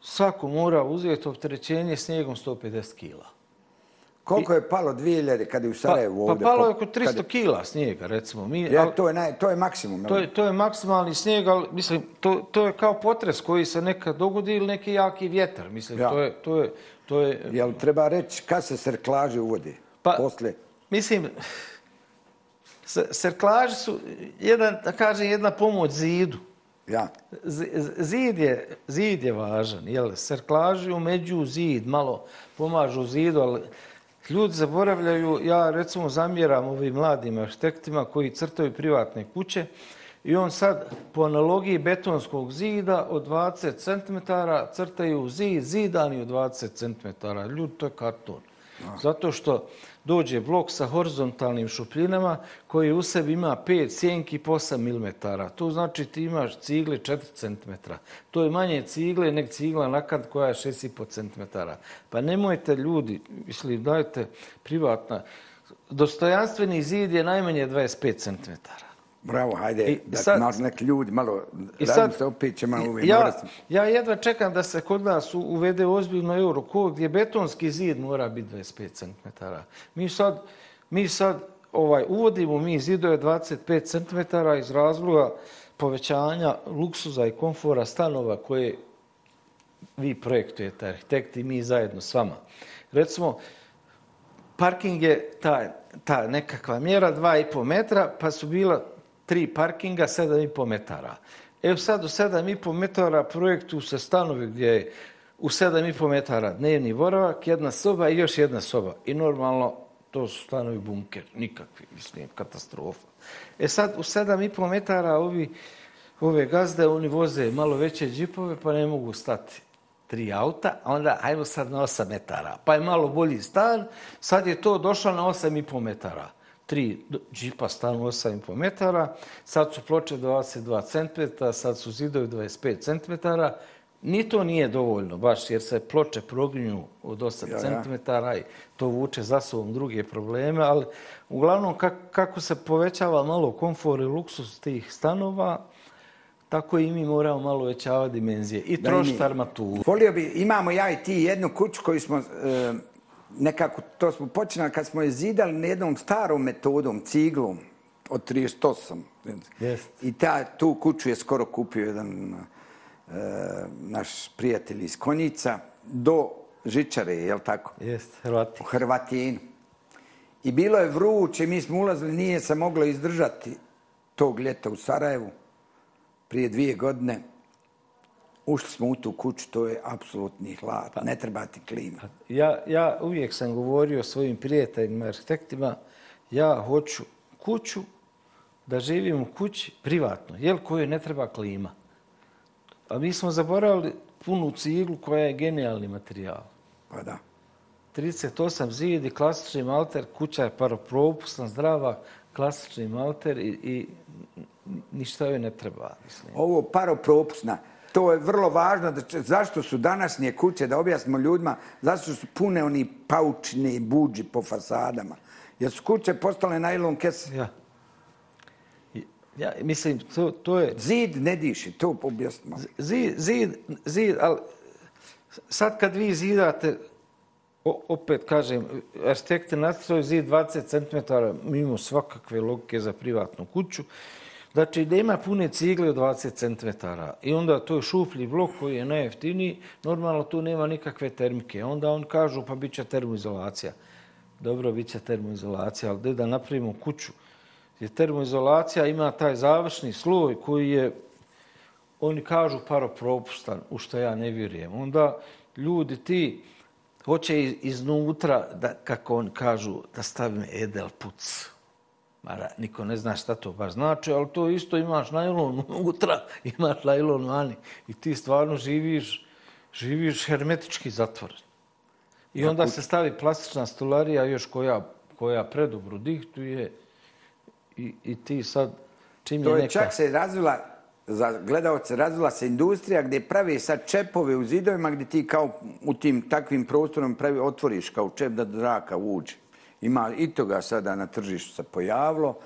Speaker 1: svako mora uzeti opterećenje snijegom 150 kila.
Speaker 2: Koliko je palo 2000 kad je u
Speaker 1: Pa,
Speaker 2: Sarajevu
Speaker 1: pa
Speaker 2: ovdje?
Speaker 1: palo je oko 300 kila snijega, recimo. Mi,
Speaker 2: Ja,
Speaker 1: ali-
Speaker 2: to, je naj, to je maksimum.
Speaker 1: To je, to je maksimalni snijeg, ali mislim, to, to je kao potres koji se nekad dogodi ili neki jaki vjetar. Mislim,
Speaker 2: Ja.
Speaker 1: to je, to je, to je,
Speaker 2: Jel treba reći kad se serklaže uvode?
Speaker 1: Pa-
Speaker 2: Posle.
Speaker 1: mislim, s- serklaži su jedan, da kažem, jedna pomoć zidu.
Speaker 2: Ja.
Speaker 1: Zid je, zid je važan, jel? Serklaži umeđu zid, malo pomažu zidu, ali ljudi zaboravljaju, ja recimo zamjeram ovim mladim arhitektima koji crtaju privatne kuće i on sad po analogiji betonskog zida od 20 cm crtaju zid, zidani od 20 cm. Ljudi, to je karton. Zato što dođe blok sa horizontalnim šupljinama koji u sebi ima 5 sjenki po 8 mm. To znači ti imaš cigle 4 cm. To je manje cigle nek cigla nakad koja je 6,5 cm. Pa nemojte ljudi, mislim, dajte privatna. Dostojanstveni zid je najmanje 25 cm.
Speaker 2: Bravo, hajde, I da sad, nas neki ljudi malo i sad, se opet će malo uvijek.
Speaker 1: Ja, ja jedva čekam da se kod nas uvede ozbiljno Eurokod gdje betonski zid mora biti 25 cm. Mi sad, mi sad ovaj, uvodimo mi zidove 25 cm iz razloga povećanja luksuza i komfora stanova koje vi projektujete, arhitekti, mi zajedno s vama. Recimo, parking je ta, ta nekakva mjera, 2,5 metra, pa su bila tri parkinga, 7,5 metara. Evo sad u 7,5 metara projektu se stanovi gdje je u 7,5 metara dnevni boravak, jedna soba i još jedna soba. I normalno to su stanovi bunker, nikakvi, mislim, katastrofa. E sad u 7,5 metara ovi, ove gazde, oni voze malo veće džipove pa ne mogu stati tri auta, a onda ajmo sad na 8 metara. Pa je malo bolji stan, sad je to došlo na 8,5 metara tri džipa stanu 8,5 metara, sad su ploče 22 cm, sad su zidovi 25 cm. Ni to nije dovoljno, baš jer se ploče progrinju od 8 ja, cm i to vuče za sobom druge probleme, ali uglavnom kako se povećava malo komfor i luksus tih stanova, tako i mi moramo malo većavati dimenzije. I trošiti armaturu.
Speaker 2: Volio bi, imamo ja i ti jednu kuću koju smo e, nekako to smo počinali kad smo je zidali na jednom starom metodom, ciglom od 38.
Speaker 1: Yes.
Speaker 2: I ta, tu kuću je skoro kupio jedan e, naš prijatelj iz Konjica do Žičare, je li tako?
Speaker 1: Jest, Hrvati.
Speaker 2: U Hrvatinu. I bilo je vruće, mi smo ulazili, nije se moglo izdržati tog ljeta u Sarajevu prije dvije godine ušli smo u tu kuću, to je apsolutni hlad, pa, ne treba ti klima.
Speaker 1: Ja, ja uvijek sam govorio svojim prijateljima, arhitektima, ja hoću kuću da živim u kući privatno, jel koje ne treba klima. A mi smo zaboravili punu ciglu koja je genijalni materijal.
Speaker 2: Pa da.
Speaker 1: 38 zidi, klasični malter, kuća je paropropusna, zdrava, klasični malter i, i ništa joj ne treba. Mislim.
Speaker 2: Ovo paropropusna, to je vrlo važno. Da, zašto su današnje kuće, da objasnimo ljudima, zašto su pune oni paučni buđi po fasadama? Jer su kuće postale najlon kese.
Speaker 1: Ja. Ja, mislim, to, to je...
Speaker 2: Zid ne diši, to objasnimo.
Speaker 1: Zid, zid, zid, ali sad kad vi zidate, opet kažem, arhitekte nastrojaju zid 20 cm mimo svakakve logike za privatnu kuću, Znači, nema pune cigle od 20 cm. I onda to je šuplji blok koji je najjeftiniji. Normalno, tu nema nikakve termike. Onda on kažu, pa bit će termoizolacija. Dobro, bit će termoizolacija, ali gdje da napravimo kuću? Jer termoizolacija ima taj završni sloj koji je, oni kažu, paropropustan, u što ja ne vjerujem. Onda ljudi ti hoće iznutra, da, kako oni kažu, da stavim edel pucu Mada niko ne zna šta to baš znači, ali to isto imaš najlon unutra, imaš najlon vani. I ti stvarno živiš, živiš hermetički zatvoren. I onda se stavi plastična stolarija još koja, koja predobro dihtuje i, i ti sad čim
Speaker 2: to
Speaker 1: je
Speaker 2: neka...
Speaker 1: To
Speaker 2: je čak se razvila, za gledalce, razvila se industrija gdje pravi sad čepove u zidovima gdje ti kao u tim takvim prostorom pravi, otvoriš kao čep da zraka uđe. Ima i toga sada na tržištu se pojavilo,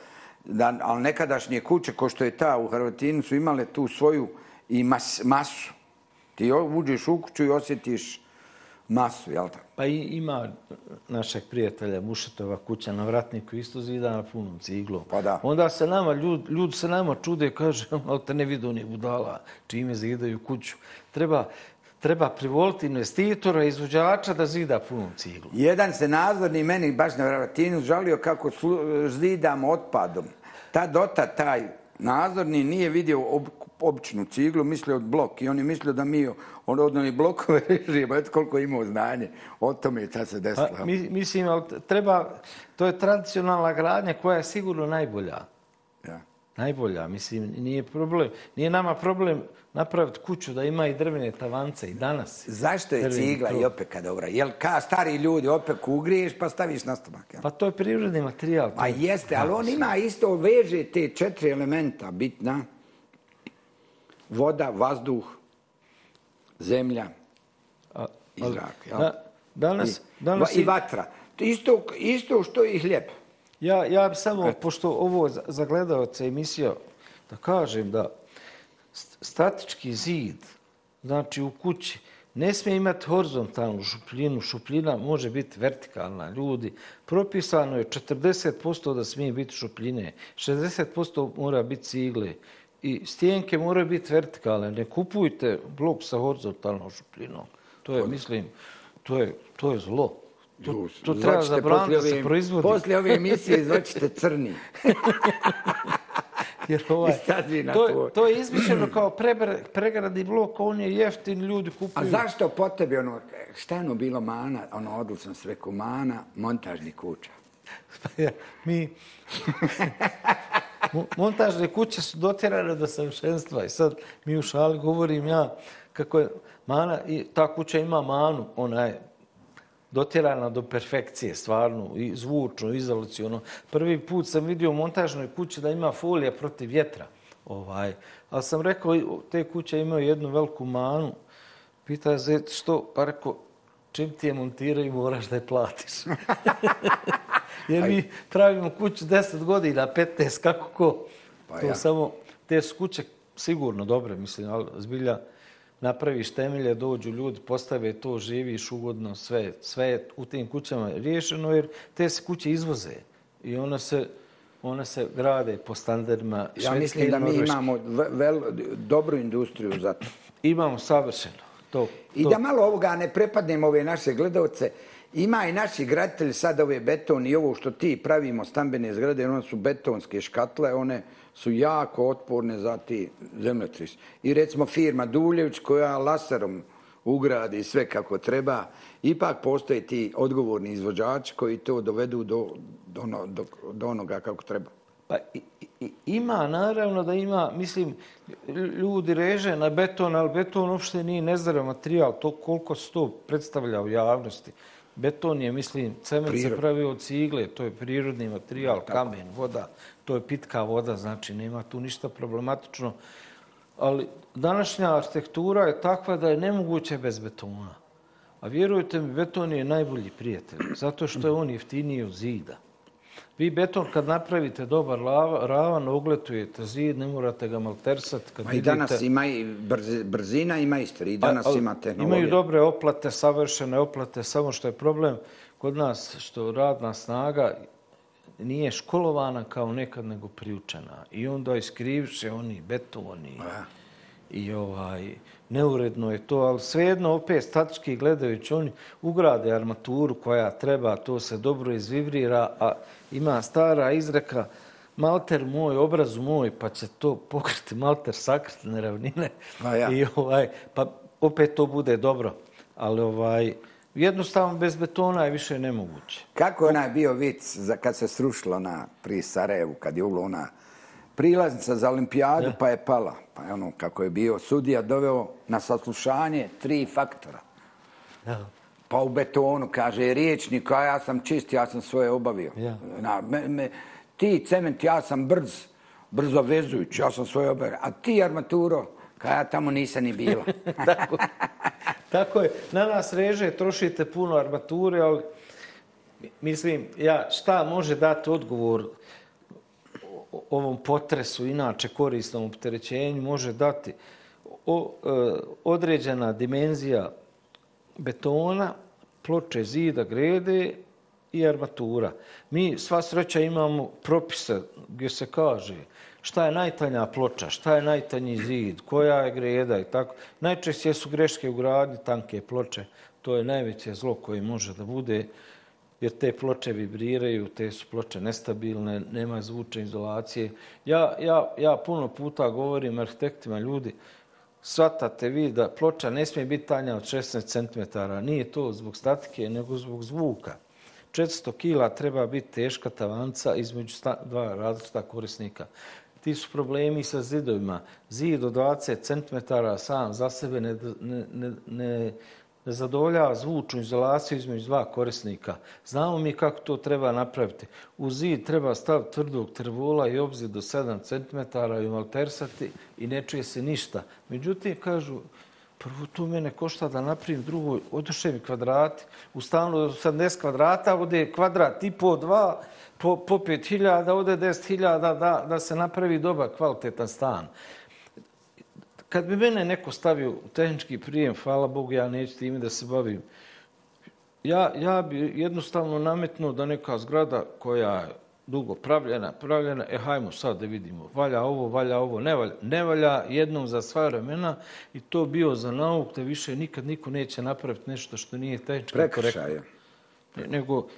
Speaker 2: da, ali nekadašnje kuće, ko što je ta u Hrvatinu, su imale tu svoju i mas, masu. Ti uđeš u kuću i osjetiš masu, jel tako?
Speaker 1: Pa i, ima našeg prijatelja Mušetova kuća na vratniku isto zida na punom ciglu.
Speaker 2: Pa da.
Speaker 1: Onda se nama, ljudi, ljudi se nama čude, kaže, ali te ne vidu ni budala, čime zidaju kuću. Treba, treba privoliti investitora, izvođača da zida punom ciglu.
Speaker 2: Jedan se nadzorni meni baš na vratinu žalio kako zidam otpadom. Ta dota, taj nadzorni nije vidio ob, običnu ciglu, mislio od blok i on je mislio da mi on od onih blokove režimo, eto koliko imao znanje o tome ta se desila.
Speaker 1: Pa, mi, mislim, treba, to je tradicionalna gradnja koja je sigurno najbolja.
Speaker 2: Ja.
Speaker 1: Najbolja, mislim, nije problem. Nije nama problem napraviti kuću da ima i drvene tavance i danas.
Speaker 2: Zašto je cigla i opeka dobra? Jel ka stari ljudi opeku ugriješ pa staviš na stomak?
Speaker 1: Pa to je prirodni materijal.
Speaker 2: Pa jeste, ali on ima isto veže te četiri elementa bitna. Voda, vazduh, zemlja i zrak. Da,
Speaker 1: danas,
Speaker 2: I, danas I vatra. Isto, isto što i hljeb.
Speaker 1: Ja, ja bi samo, Et. pošto ovo zagledao se emisija, da kažem da statički zid, znači u kući, ne smije imati horizontalnu šupljinu. Šupljina može biti vertikalna. Ljudi, propisano je 40% da smije biti šupljine, 60% mora biti cigle i stijenke moraju biti vertikalne. Ne kupujte blok sa horizontalnom šupljinom. To je, mislim, to je, to je zlo. To, to treba zabraniti da se proizvodi.
Speaker 2: Poslije ove emisije izvoćite crni.
Speaker 1: Jer ovaj, to, to je izmišljeno kao pregradni blok, on je jeftin, ljudi kupuju.
Speaker 2: A zašto po tebi ono, šta je ono bilo mana, ono odlučno sve mana, montažni kuća?
Speaker 1: Pa ja, mi... montažne kuće su dotjerane do savršenstva i sad mi u šali govorim ja kako je mana, i ta kuća ima manu, ona je dotjerana do perfekcije, stvarno, i zvučno, izolacijono. Prvi put sam vidio u montažnoj kući da ima folija protiv vjetra. Ovaj. Ali sam rekao, te kuće imaju jednu veliku manu. Pita je što, pa rekao, čim ti je montiraju, moraš da je platiš. Jer mi pravimo kuću 10 godina, 15, kako ko. Pa to ja. samo, te su kuće sigurno dobre, mislim, ali zbilja, napraviš temelje, dođu ljudi, postave to, živiš ugodno, sve, sve je u tim kućama riješeno, jer te se kuće izvoze i ona se, ona se grade po standardima
Speaker 2: Ja mislim da mi imamo vel, dobru industriju za to.
Speaker 1: Imamo savršeno. To,
Speaker 2: I da malo ovoga ne prepadnemo ove naše gledalce, ima i naši graditelji sad ove beton i ovo što ti pravimo stambene zgrade, one su betonske škatle, one su jako otporne za ti zemljotris. I recimo firma Duljević koja laserom ugradi sve kako treba, ipak postoje ti odgovorni izvođači koji to dovedu do, do, ono, do, do onoga kako treba.
Speaker 1: Pa ima, naravno da ima, mislim, ljudi reže na beton, ali beton uopšte nije nezdrav materijal, to koliko se to predstavlja u javnosti. Beton je, mislim, cement se pravi od cigle, to je prirodni materijal, kamen, voda, to je pitka voda, znači nema tu ništa problematično. Ali današnja arhitektura je takva da je nemoguće bez betona. A vjerujte mi, beton je najbolji prijatelj, zato što je on jeftiniji od zida. Vi beton kad napravite dobar lava, ravan, ogletujete zid, ne morate ga maltersati. Kad
Speaker 2: Ma i danas ima i brzina, ima istri, i danas a, ima tehnologija.
Speaker 1: Imaju dobre oplate, savršene oplate, samo što je problem kod nas, što radna snaga nije školovana kao nekad nego priučena. I onda iskrivše oni betoni. A. I ovaj, neuredno je to, ali svejedno opet statički gledajući, oni ugrade armaturu koja treba, to se dobro izvibrira, a ima stara izreka, malter moj, obrazu moj, pa će to pokriti malter sakriti neravnine. Pa ja. I ovaj, pa opet to bude dobro. Ali ovaj, jednostavno bez betona je više nemoguće.
Speaker 2: Kako je onaj bio vic za kad se srušilo na pri Sarajevu, kad je ulo ona prilaznica za olimpijadu, ja. pa je pala. Pa je ono, kako je bio sudija doveo na saslušanje tri faktora. Ja. Pa u betonu, kaže, riječnik, a ja sam čist, ja sam svoje obavio. Ja. Na, me, me, ti cement, ja sam brz, brzo vezujući, ja sam svoje obavio. A ti armaturo, kada ja tamo nisam ni bila.
Speaker 1: tako, tako je. Na nas reže, trošite puno armature, ali mislim, ja, šta može dati odgovor ovom potresu, inače korisnom opterećenju, može dati o, e, određena dimenzija betona, ploče zida, grede i armatura. Mi sva sreća imamo propise gdje se kaže šta je najtanja ploča, šta je najtanji zid, koja je greda i tako. Najčešće su greške u gradnji tanke ploče. To je najveće zlo koje može da bude jer te ploče vibriraju, te su ploče nestabilne, nema zvučne izolacije. Ja, ja, ja puno puta govorim arhitektima, ljudi, shvatate vi da ploča ne smije biti tanja od 16 cm. Nije to zbog statike, nego zbog zvuka. 400 kila treba biti teška tavanca između dva različita korisnika. ti su problemi sa zidovima. Zid od 20 cm sam za sebe ne, ne, ne, ne da zadovoljava zvučnu izolaciju između dva korisnika. Znamo mi kako to treba napraviti. U zid treba staviti tvrdog trvola i obzir do 7 cm i maltersati i ne čuje se ništa. Međutim, kažu, prvo to mene košta da napravim drugo, oduše mi kvadrati. U stanu 80 kvadrata, ovdje kvadrat i po dva, po, po 5000, ovdje 10.000 da, da se napravi dobar kvalitetan stan. Kad bi mene neko stavio u tehnički prijem, hvala Bogu, ja neću time da se bavim. Ja, ja bi jednostavno nametnuo da neka zgrada koja je dugo pravljena, pravljena, e hajmo sad da vidimo, valja ovo, valja ovo, ne valja, ne valja jednom za sva vremena i to bio za nauk da više nikad niko neće napraviti nešto što nije tehnički
Speaker 2: korektno.
Speaker 1: Nego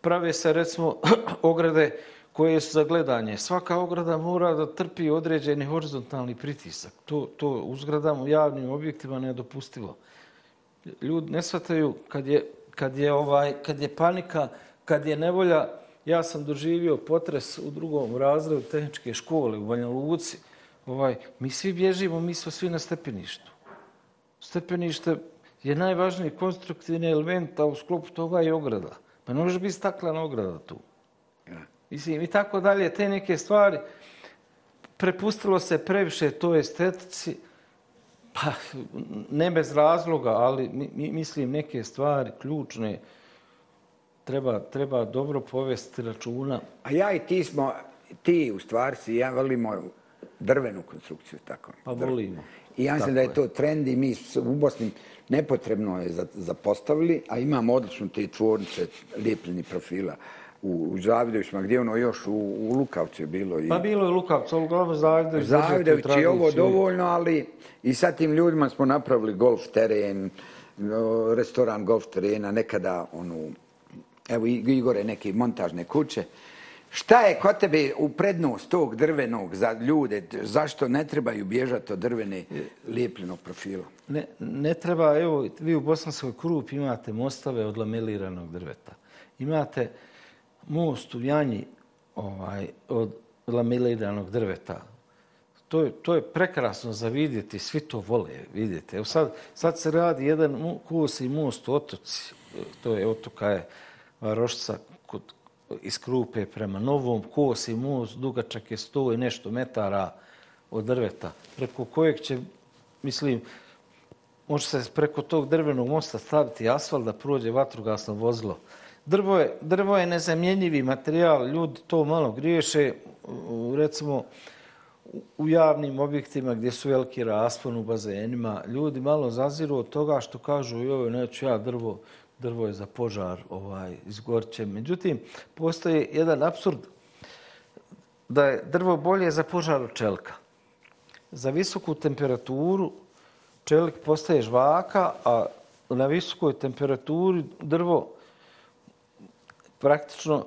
Speaker 1: prave se recimo ograde koje su za gledanje. Svaka ograda mora da trpi određeni horizontalni pritisak. To, to u zgradama u javnim objektima nedopustivo. Ljudi ne shvataju kad je, kad je, ovaj, kad je panika, kad je nevolja. Ja sam doživio potres u drugom razredu tehničke škole u Banja Luci. Ovaj, mi svi bježimo, mi smo svi na stepeništu. Stepenište je najvažniji konstruktivni element, a u sklopu toga je ograda. Pa ne može biti staklena ograda tu. Mislim, i tako dalje, te neke stvari. Prepustilo se previše to estetici, pa ne bez razloga, ali mi, mislim neke stvari ključne treba, treba dobro povesti računa.
Speaker 2: A ja i ti smo, ti u stvari si, ja volimo drvenu konstrukciju, tako.
Speaker 1: Pa volimo.
Speaker 2: I ja mislim da je to trend i mi u Bosni nepotrebno je zapostavili, a imamo odlično te tvornice lijepljeni profila u Zavidovićima, gdje ono još u, u Lukavcu je bilo.
Speaker 1: I... Pa bilo je Lukavcu, uglavnom Zavidović.
Speaker 2: Zavidović je ovo dovoljno, ali i sa tim ljudima smo napravili golf teren, restoran golf terena, nekada onu, evo Igore, neke montažne kuće. Šta je kod tebe u prednost tog drvenog za ljude? Zašto ne trebaju bježati od drvene lijepljenog profila?
Speaker 1: Ne, ne treba, evo, vi u Bosanskoj krup imate mostove od lameliranog drveta. Imate most u Janji ovaj, od lamiliranog drveta. To je, to je prekrasno za vidjeti, svi to vole vidjeti. Evo sad, sad se radi jedan kusi most u otoci, to je otoka je Varošca kod, iz Krupe prema Novom, kosi most, dugačak je sto i nešto metara od drveta, preko kojeg će, mislim, može se preko tog drvenog mosta staviti asfalt da prođe vatrogasno vozilo. Drvo je, drvo je nezamjenjivi materijal, ljudi to malo griješe, recimo u javnim objektima gdje su veliki raspon u bazenima, ljudi malo zaziru od toga što kažu joj, neću ja drvo, drvo je za požar, ovaj, izgorće. Međutim, postoji jedan absurd da je drvo bolje za požar od čelka. Za visoku temperaturu čelik postaje žvaka, a na visokoj temperaturi drvo praktično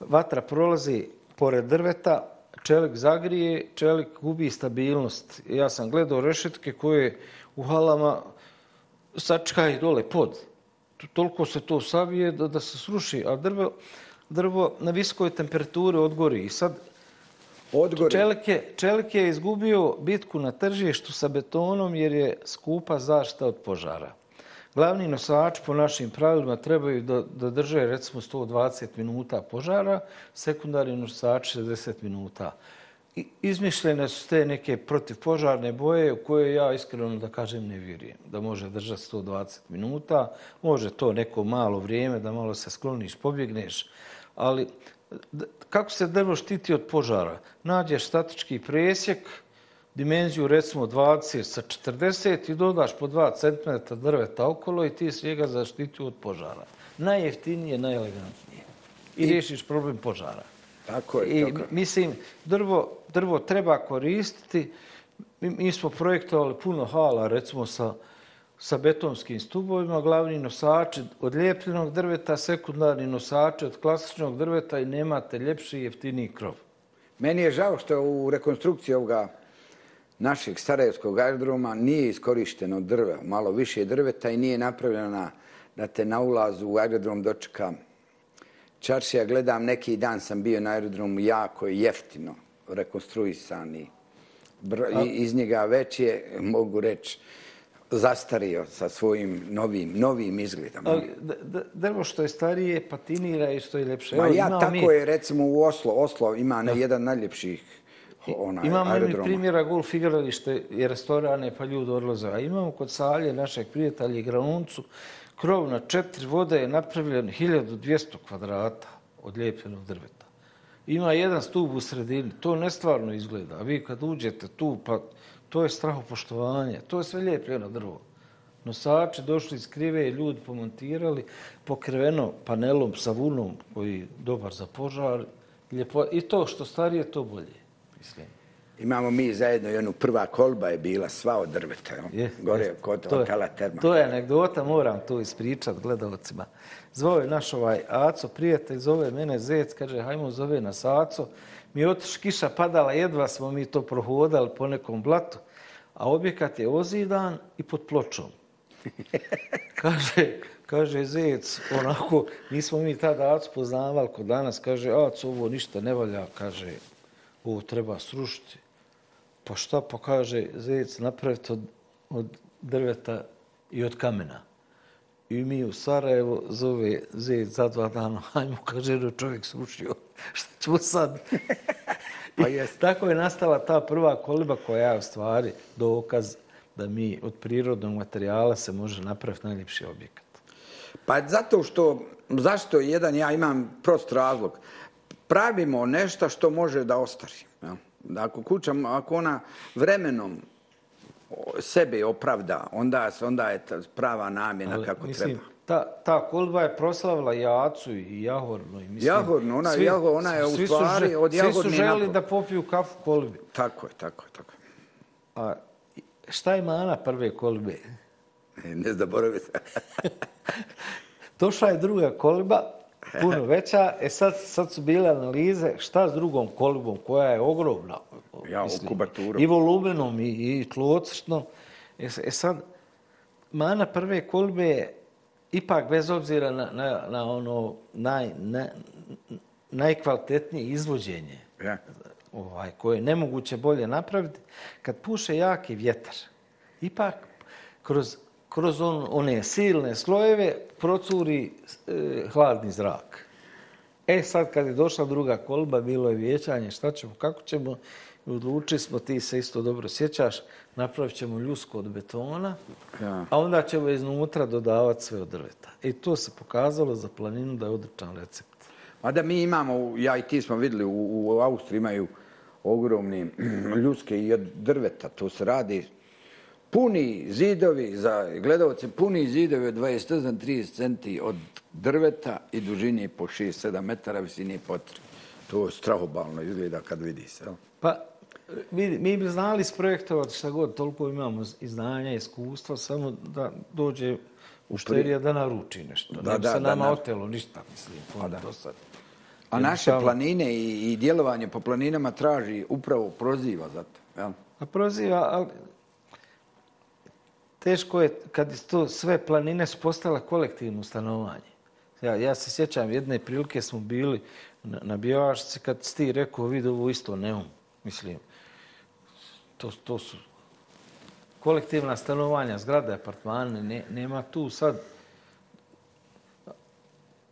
Speaker 1: vatra prolazi pored drveta, čelik zagrije, čelik gubi stabilnost. Ja sam gledao rešetke koje u halama sačkaju dole pod. Toliko se to savije da, da se sruši, a drvo, drvo na viskoj temperaturi odgori. I sad odgori. Čelik, je, čelik je izgubio bitku na tržištu sa betonom jer je skupa zašta od požara. Glavni nosač po našim pravilima trebaju da, da drže recimo 120 minuta požara, sekundarni nosač 60 minuta. I, izmišljene su te neke protivpožarne boje u koje ja iskreno da kažem ne vjerujem. Da može držati 120 minuta, može to neko malo vrijeme da malo se skloniš, pobjegneš, ali kako se drvo štiti od požara? Nađeš statički presjek, dimenziju recimo 20 sa 40 i dodaš po 2 cm drveta okolo i ti se njega zaštiti od požara. Najjeftinije, najelegantnije. I, I riješiš problem požara.
Speaker 2: Tako je.
Speaker 1: I mislim, drvo, drvo treba koristiti. Mi, mi smo projektovali puno hala, recimo sa, sa betonskim stubovima, glavni nosači od lijepljenog drveta, sekundarni nosači od klasičnog drveta i nemate ljepši i jeftiniji krov.
Speaker 2: Meni je žao što u rekonstrukciji ovoga našeg Sarajevskog aerodroma nije iskorišteno drve, malo više drveta i nije napravljeno da te na ulazu u aerodrom dočeka čaršija. Gledam, neki dan sam bio na aerodromu jako jeftino. Rekonstruisani. Br- i- Iz njega već je, mogu reći, zastario sa svojim novim, novim izgledom.
Speaker 1: Drvo što je starije patinira i što je ljepše.
Speaker 2: Ma ja tako
Speaker 1: mi-
Speaker 2: je recimo u Oslo. Oslo ima ne, jedan najljepših onaj,
Speaker 1: Imamo
Speaker 2: aerodroma.
Speaker 1: primjera golf igralište i restorane, pa ljudi odlaze. A imamo kod Salje, našeg prijatelja i krov na četiri vode je napravljen 1200 kvadrata od lijepljenog drveta. Ima jedan stup u sredini, to nestvarno izgleda. A vi kad uđete tu, pa to je strahopoštovanje, to je sve lijepljeno drvo. Nosači došli iz krive, ljudi pomontirali, pokriveno panelom sa vunom koji je dobar za požar. Lijepo, I to što starije, to bolje. Mislim.
Speaker 2: Imamo mi zajedno onu prva kolba je bila sva od drveta.
Speaker 1: Je,
Speaker 2: Gore
Speaker 1: je.
Speaker 2: kod
Speaker 1: To
Speaker 2: hotela Terma.
Speaker 1: To je anegdota, moram to ispričat gledalcima. Zvao je naš ovaj Aco, prijatelj, zove mene Zec, kaže, hajmo zove nas Aco. Mi je otiš, kiša padala, jedva smo mi to prohodali po nekom blatu, a objekat je ozidan i pod pločom. kaže, kaže Zec, onako, nismo mi tada Aco poznavali kod danas, kaže, Aco, ovo ništa ne valja, kaže, ovo treba srušiti. Pa šta pa kaže zec napraviti od, od drveta i od kamena. I mi u Sarajevo zove zec za dva dana, hajmo, kaže, je čovjek srušio. Šta ćemo sad?
Speaker 2: Pa jest.
Speaker 1: tako je nastala ta prva koliba koja je u stvari dokaz da mi od prirodnog materijala se može napraviti najljepši objekat.
Speaker 2: Pa zato što, zašto jedan ja imam prost razlog. Pravimo nešto što može da ostari. Da Ako kuća, ako ona vremenom sebe opravda, onda, onda je ta prava namjena
Speaker 1: Ali,
Speaker 2: kako
Speaker 1: mislim,
Speaker 2: treba.
Speaker 1: Ta, ta kolba je proslavila Jacu i Jahornu. I mislim,
Speaker 2: Jahornu, ona- Jaho- ona je u
Speaker 1: svi
Speaker 2: stvari
Speaker 1: žel-
Speaker 2: od
Speaker 1: Svi su želi da popiju kafu kolbi.
Speaker 2: Tako je, tako je, tako je.
Speaker 1: A šta je mana prve kolbe?
Speaker 2: E, Ne zaboravite.
Speaker 1: Došla je druga kolba, puno veća. E sad, sad su bile analize šta s drugom kolbom, koja je ogromna.
Speaker 2: Ja, u kubaturom.
Speaker 1: I volumenom, i, i tlocrtno. E, e sad, mana prve kolbe je ipak bez obzira na, na, na ono naj, na, najkvalitetnije izvođenje
Speaker 2: Ja.
Speaker 1: ovaj, koje je nemoguće bolje napraviti, kad puše jaki vjetar, ipak kroz, kroz on, one silne slojeve procuri e, hladni zrak. E sad kad je došla druga kolba, bilo je vjećanje, šta ćemo, kako ćemo, i odlučili smo, ti se isto dobro sjećaš, napravit ćemo ljusku od betona,
Speaker 2: Ja.
Speaker 1: a onda ćemo iznutra dodavati sve od drveta. I to se pokazalo za planinu da je odličan recept.
Speaker 2: Mada mi imamo, ja i ti smo vidjeli, u, u Austriji imaju ogromni ljuske i od drveta. To se radi puni zidovi, za gledalce puni zidovi od 28-30 centi od drveta i dužine po 6-7 metara, visine po 3. To strahobalno izgleda kad vidi se.
Speaker 1: Pa, mi, mi bi znali sprojektovati šta god, toliko imamo i znanja, iskustva, samo da dođe u šterija da naruči nešto.
Speaker 2: Da,
Speaker 1: ne bi se
Speaker 2: da,
Speaker 1: nama
Speaker 2: na-
Speaker 1: otelo ništa, mislim, pa da. do sad.
Speaker 2: A naše planine i, i djelovanje po planinama traži upravo proziva za to. Jel?
Speaker 1: A proziva, ali teško je kad je to sve planine su postale kolektivno stanovanje. Ja, ja se sjećam, jedne prilike smo bili na, na Bjevašci kad si ti rekao, vidi ovo isto neum. Mislim, to, to su kolektivna stanovanja, zgrada, apartmane, ne, nema tu sad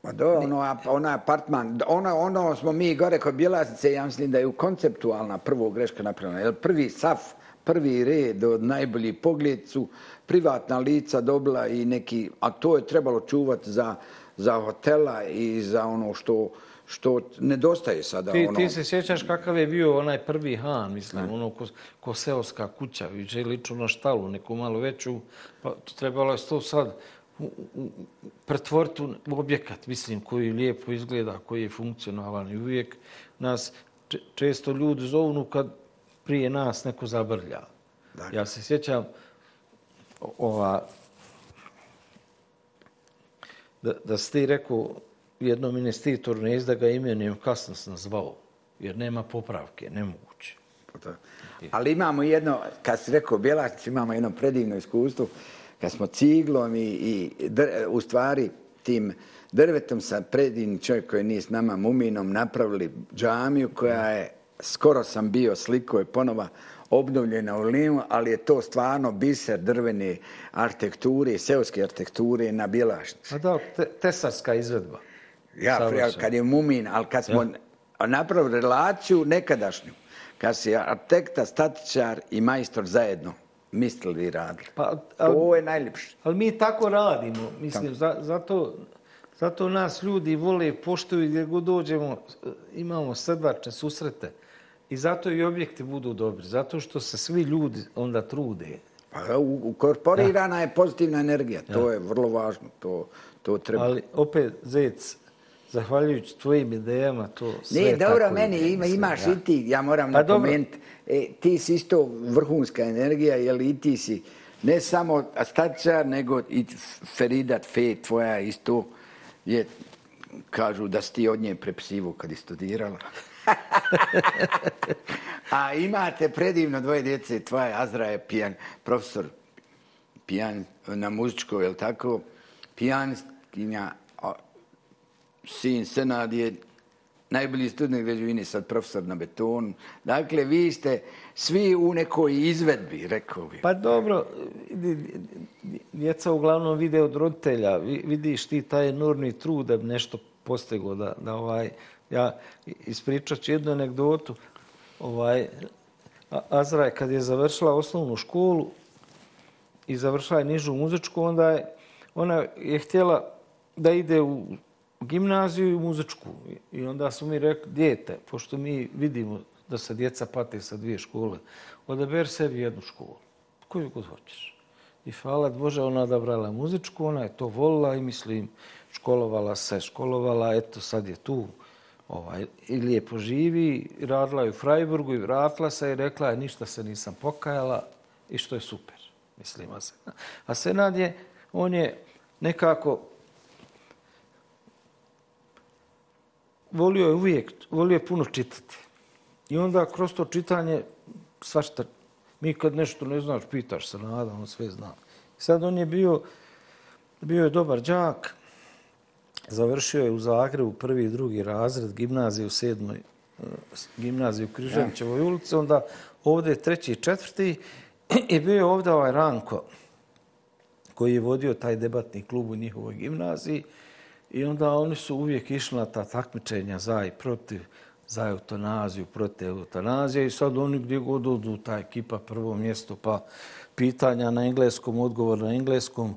Speaker 2: Pa do, ono, ona apartman, ono, ono smo mi gore kod Bjelasice, ja mislim da je u konceptualna prvo greška napravljena. Jer prvi saf, prvi red od najbolji pogled su privatna lica dobila i neki, a to je trebalo čuvati za, za hotela i za ono što, što nedostaje sada.
Speaker 1: Ti,
Speaker 2: ono.
Speaker 1: ti se sjećaš kakav je bio onaj prvi han, mislim, ono ko, ko seoska kuća, više liču na štalu, neku malo veću, pa trebalo je to sad u- pretvoriti u objekat, mislim, koji lijepo izgleda, koji je funkcionalan i uvijek nas če- često ljudi zovnu kad prije nas neko zabrlja.
Speaker 2: Dakle.
Speaker 1: Ja se sjećam ova, da, da si ti rekao jednom investitoru, ne izda ga imenujem, kasno sam zvao, jer nema popravke, nemoguće.
Speaker 2: Ali imamo jedno, kad si rekao Bjelašci, imamo jedno predivno iskustvo, kad smo ciglom i, i dr, u stvari tim drvetom sa predivnim čovjek koji nije s nama muminom napravili džamiju koja je skoro sam bio, sliko je ponova obnovljena u Limu, ali je to stvarno biser drvene arhitekture, seoske arhitekture na Bjelašnici.
Speaker 1: A da, te, tesarska izvedba.
Speaker 2: Ja,
Speaker 1: Savršeno.
Speaker 2: kad je Mumin, ali kad smo napravili relaciju nekadašnju, kad si arhitekta, statičar i majstor zajedno mislili i radili.
Speaker 1: Pa,
Speaker 2: To je najljepše.
Speaker 1: ali mi tako radimo. Mislim, za, zato, zato nas ljudi vole, poštuju gdje god dođemo, imamo srdačne susrete. I zato i objekti budu dobri. Zato što se svi ljudi onda trude.
Speaker 2: Pa, ukorporirana je pozitivna energija. To je vrlo važno. To, to treba.
Speaker 1: Ali opet, Zec, zahvaljujući tvojim idejama, to sve
Speaker 2: dobro,
Speaker 1: tako
Speaker 2: meni
Speaker 1: ide,
Speaker 2: ima,
Speaker 1: mislim,
Speaker 2: imaš
Speaker 1: ja.
Speaker 2: i ti, ja moram
Speaker 1: Pa dobro.
Speaker 2: napomenuti, e, ti si isto vrhunska energija, jer i ti si ne samo statičar, nego i Feridat Fe, tvoja isto je, kažu da si ti od nje prepisivo kad je studirala. A imate predivno dvoje djece, tvoja Azra je pijan, profesor pijan na muzičkoj, je li tako? Pijanistkinja, sin Senad je najbolji student građevine, sad profesor na betonu. Dakle, vi ste svi u nekoj izvedbi, rekao bih.
Speaker 1: Pa dobro, djeca uglavnom vide od roditelja. Vi- Vidiš ti taj enormni trud da bi nešto postigao. Da, da ovaj, ja ispričat ću jednu anegdotu. Ovaj, Azra je kad je završila osnovnu školu i završila je nižu muzičku, onda je, ona je htjela da ide u gimnaziju i muzičku. I- I onda smo mi rekli, djete, pošto mi vidimo da se djeca pate sa dvije škole, odaber sebi jednu školu, koju god hoćeš. I hvala Bože, ona odabrala muzičku, ona je to volila i mislim, školovala se, školovala, eto sad je tu, ovaj, i lijepo živi, radila je u Frajburgu i vratila se i rekla je ništa se nisam pokajala i što je super, mislim. Se. A Senad je, on je nekako volio je uvijek, volio je puno čitati. I onda kroz to čitanje svašta, mi kad nešto ne znaš, pitaš se nada, on sve zna. Sad on je bio, bio je dobar đak, završio je u Zagrebu prvi i drugi razred, gimnaziju u sedmoj, eh, gimnaziju u Križančevoj ulici, onda ovdje je treći i četvrti i bio je ovdje ovaj Ranko, koji je vodio taj debatni klub u njihovoj gimnaziji i onda oni su uvijek išli na ta takmičenja za i protiv, za eutanaziju, protiv eutanazije i sad oni gdje god odu, ta ekipa prvo mjesto, pa pitanja na engleskom, odgovor na engleskom,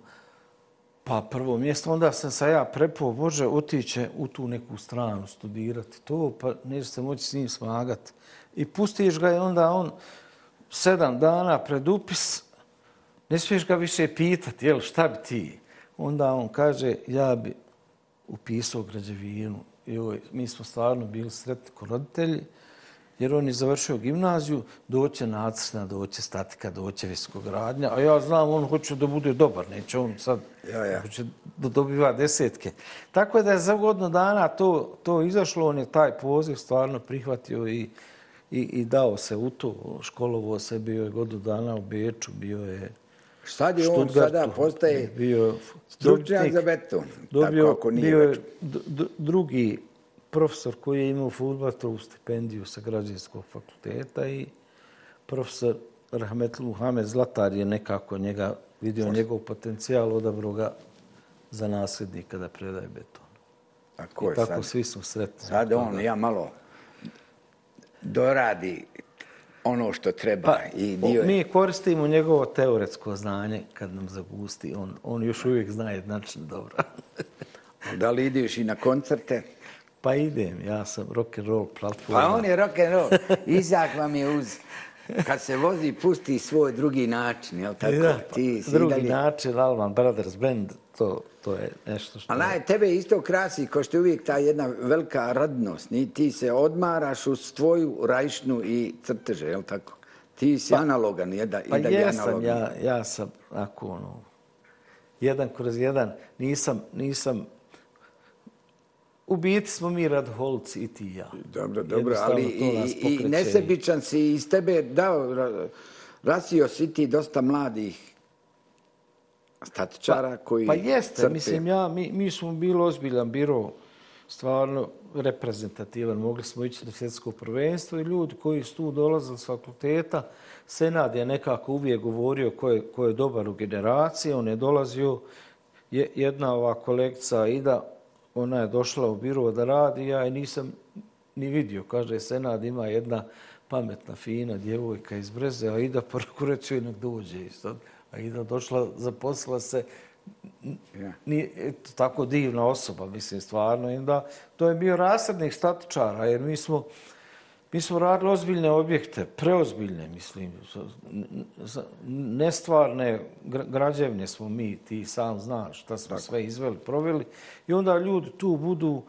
Speaker 1: pa prvo mjesto, onda sam sa ja prepo, Bože, otiće u tu neku stranu studirati to, pa neće se moći s njim smagati. I pustiš ga i onda on sedam dana pred upis, ne smiješ ga više pitati, jel, šta bi ti? Onda on kaže, ja bi upisao građevinu. Joj, mi smo stvarno bili sretni ko roditelji, jer on je završio gimnaziju, doće nacrtna, doće statika, doće viskogradnja, a ja znam, on hoće da bude dobar, neće on sad,
Speaker 2: Ja, ja.
Speaker 1: hoće da dobiva desetke. Tako da je za godinu dana to, to izašlo, on je taj poziv stvarno prihvatio i, i, i dao se u to, školovo se, bio je godinu dana u Beču, bio je
Speaker 2: Sad je on sada postaje
Speaker 1: bio
Speaker 2: stručnjak za beton.
Speaker 1: Dobio,
Speaker 2: tako ako nije
Speaker 1: bio je drugi profesor koji je imao Fulbratovu stipendiju sa građanskog fakulteta i profesor Rahmetl Muhamed Zlatar je nekako njega vidio njegov potencijal, odabrao ga za nasljednika da predaje beton.
Speaker 2: Tako je
Speaker 1: I tako
Speaker 2: sad.
Speaker 1: svi smo sretni.
Speaker 2: Sad on, ja malo doradi ono što treba.
Speaker 1: Pa,
Speaker 2: I dio
Speaker 1: mi koristimo njegovo teoretsko znanje kad nam zagusti. On, on još uvijek zna jednačno dobro.
Speaker 2: Da li ideš i na koncerte?
Speaker 1: Pa idem, ja sam rock and roll platforma.
Speaker 2: Pa on je rock and roll. Izak vam je uz... Kad se vozi, pusti svoj drugi način, jel tako?
Speaker 1: Da,
Speaker 2: Ti si i
Speaker 1: drugi
Speaker 2: dalje-
Speaker 1: način, Alman Brothers Band, to, to je nešto što...
Speaker 2: Ali naj, tebe isto krasi, ko što je uvijek ta jedna velika radnost. Ni, ti se odmaraš uz tvoju rajšnu i crteže, jel tako? Ti si analogan, jedan,
Speaker 1: pa
Speaker 2: i dalje
Speaker 1: jesam,
Speaker 2: analogan.
Speaker 1: ja, ja sam, ako ono, jedan kroz jedan, nisam, nisam, u biti smo mi radholci i ti i ja.
Speaker 2: Dobro, dobro, ali i, i nesebičan si iz tebe dao, ra- rasio si ti dosta mladih statičara koji
Speaker 1: Pa jeste,
Speaker 2: crpe.
Speaker 1: mislim, ja, mi, mi smo bili ozbiljan biro stvarno reprezentativan. Mogli smo ići na svjetsko prvenstvo i ljudi koji su tu dolazili s fakulteta, Senad je nekako uvijek govorio ko je, ko je dobar u generaciji, on je dolazio, jedna ova kolekcija Ida, ona je došla u biro da radi, ja je nisam ni vidio. Kaže, Senad ima jedna pametna, fina djevojka iz Breze, a Ida prvo reći nek dođe. A Ida došla, zaposlila se, nije eto, tako divna osoba, mislim, stvarno. I da, to je bio rasadnik statičara, jer mi smo, mi smo radili ozbiljne objekte, preozbiljne, mislim, nestvarne građevne smo mi, ti sam znaš šta smo tako. sve izveli, proveli. I onda ljudi tu budu,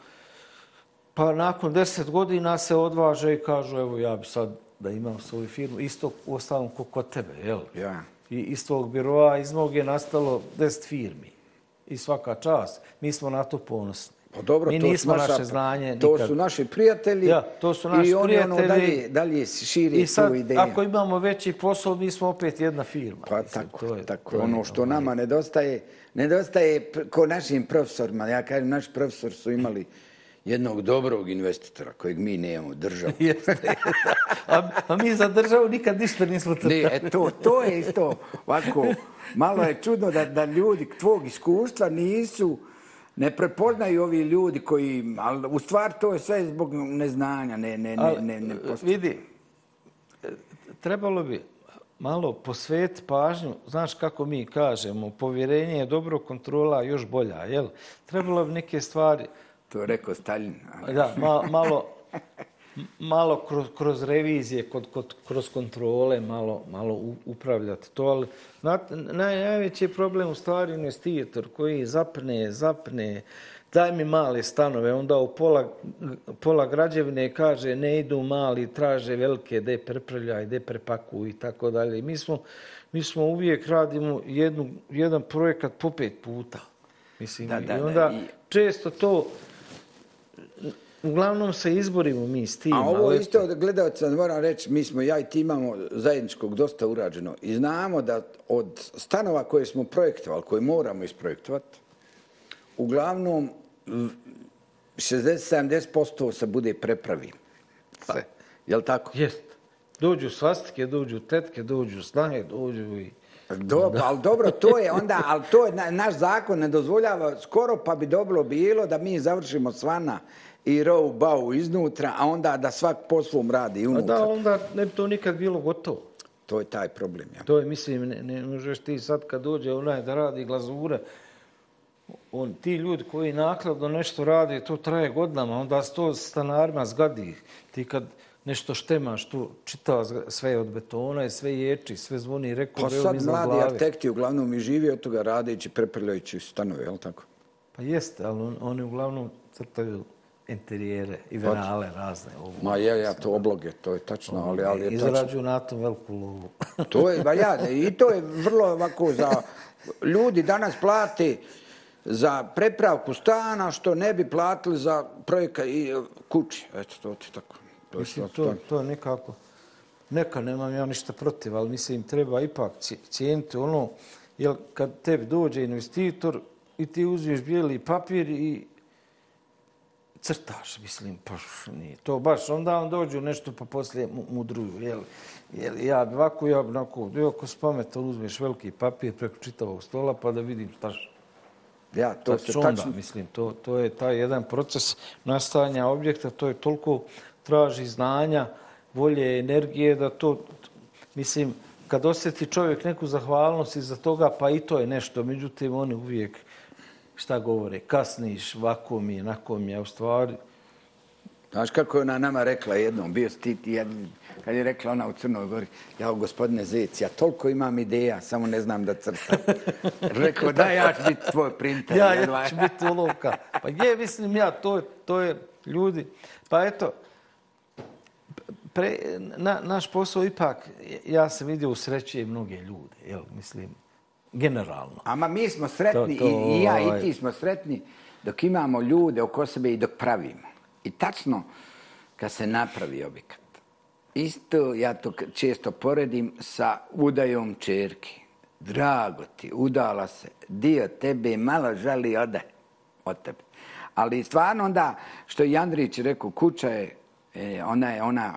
Speaker 1: pa nakon deset godina se odvaže i kažu, evo ja bi sad da imam svoju firmu, isto u ostalom kod tebe, jel? Ja i iz tvog biroa, iz mog je nastalo deset firmi. I svaka čast. Mi smo na to ponosni.
Speaker 2: Pa dobro,
Speaker 1: Mi
Speaker 2: to
Speaker 1: nismo
Speaker 2: naša,
Speaker 1: naše znanje
Speaker 2: To
Speaker 1: nikad.
Speaker 2: su naši prijatelji
Speaker 1: ja, to su naši
Speaker 2: i oni
Speaker 1: prijatelji.
Speaker 2: ono dalje, dalje širi
Speaker 1: I sad,
Speaker 2: tu ideju.
Speaker 1: ako imamo veći posao, mi smo opet jedna firma.
Speaker 2: Pa
Speaker 1: Mislim,
Speaker 2: tako,
Speaker 1: to je,
Speaker 2: tako.
Speaker 1: to je,
Speaker 2: ono što
Speaker 1: ovaj,
Speaker 2: nama nedostaje, nedostaje ko našim profesorima. Ja kažem, naši profesor su imali jednog dobrog investitora kojeg mi nemamo, državu.
Speaker 1: Jeste, a, a mi za državu nikad ništa nismo crtali.
Speaker 2: Ne, e, to, to je isto ovako, malo je čudno da, da ljudi tvog iskustva nisu, ne prepoznaju ovi ljudi koji, ali u stvari to je sve zbog neznanja, ne, ne, ne, ne, ne postoji.
Speaker 1: Vidi, trebalo bi malo posvet pažnju, znaš kako mi kažemo, povjerenje je dobro, kontrola još bolja, jel? Trebalo bi neke stvari,
Speaker 2: To je rekao Stalin. ali-
Speaker 1: da, ma, malo, malo kroz, kroz revizije, kod, kod, kroz kontrole, malo, malo upravljati to, ali znate, naj, najveći je problem u stvari investitor koji zapne, zapne, daj mi male stanove, onda u pola, pola građevine kaže ne idu mali, traže velike, de prepravljaj, de prepakuj i tako dalje. Mi smo, mi smo uvijek radimo jednu, jedan projekat po pet puta. Mislim,
Speaker 2: Da, da,
Speaker 1: i
Speaker 2: da,
Speaker 1: onda
Speaker 2: i-
Speaker 1: često to Uglavnom se izborimo mi s tim.
Speaker 2: A ovo
Speaker 1: ali
Speaker 2: isto od gledalca moram reći, mi smo, ja i ti imamo zajedničkog dosta urađeno i znamo da od stanova koje smo projektovali, koje moramo isprojektovati, uglavnom v- 60-70% se bude prepravi. Sve. Jel tako?
Speaker 1: Jest. Dođu svastike, dođu tetke, dođu snahe, dođu i...
Speaker 2: Dobro, ali dobro, to je onda, ali to je, na- naš zakon ne dozvoljava skoro pa bi dobro bilo da mi završimo svana i row bau iznutra, a onda da svak po svom radi
Speaker 1: A
Speaker 2: unutra.
Speaker 1: da, onda ne bi to nikad bilo gotovo.
Speaker 2: To je taj problem. Ja.
Speaker 1: To je, mislim, ne, ne možeš ti sad kad dođe onaj da radi glazure, on, ti ljudi koji nakladno nešto rade, to traje godinama, onda se to stanarima zgadi. Ti kad nešto štemaš, tu čitava sve je od betona i sve ječi, sve zvoni, rekao,
Speaker 2: Pa sad mladi arhitekti uglavnom i živi od toga radeći, preprljajući stanove, je li tako?
Speaker 1: Pa jeste, ali on, oni uglavnom crtaju interijere i venale razne. Ovo.
Speaker 2: Ma je, ja, to obloge, to je tačno, ali, ali je tačno.
Speaker 1: Izrađuju na tom veliku lovu.
Speaker 2: To je, ba ja, i to je vrlo ovako za... Ljudi danas plate za prepravku stana što ne bi platili za projekat i e, kući. Eto, to ti tako. To je
Speaker 1: Mislim,
Speaker 2: to,
Speaker 1: to, to je nekako... Neka, nemam ja ništa protiv, ali mislim, treba ipak ci- cijeniti ono, jer kad tebi dođe investitor i ti uzmeš bijeli papir i crtaš, mislim, pa nije to baš. Onda on dođu nešto pa poslije mu- mudruju, jel? Jel, ja bi ovako, ja bi onako, ako si pametan, uzmeš veliki papir preko čitavog stola pa da vidim šta
Speaker 2: Ja, to se tačno...
Speaker 1: mislim, to, to je taj jedan proces nastajanja objekta, to je toliko traži znanja, volje, energije, da to, mislim, kad osjeti čovjek neku zahvalnost iza toga, pa i to je nešto, međutim, oni uvijek, šta govore, kasniš, vako mi je, nako mi je, a u stvari,
Speaker 2: Znaš kako je ona nama rekla jednom, bio si ti, ti jedan, kad je rekla ona u Crnoj Gori, ja gospodine Zec, ja toliko imam ideja, samo ne znam da crtam. Rekao, da, ja ću biti tvoj printer.
Speaker 1: ja, ja ću biti ulovka. Pa je, mislim, ja, to, to je ljudi. Pa eto, pre, na, naš posao ipak, ja sam vidio usrećuje mnoge ljude, jel, mislim, generalno.
Speaker 2: Ama mi smo sretni,
Speaker 1: To- to,
Speaker 2: i, i ja
Speaker 1: ovaj-
Speaker 2: i ti smo sretni, dok imamo ljude oko sebe i dok pravimo. I tačno, kad se napravi objekat, isto ja to često poredim sa udajom čerke. Drago ti, udala se, dio tebe malo žali ode od tebe. Ali stvarno onda, što je Jandrić rekao, kuća je, e, ona je ona,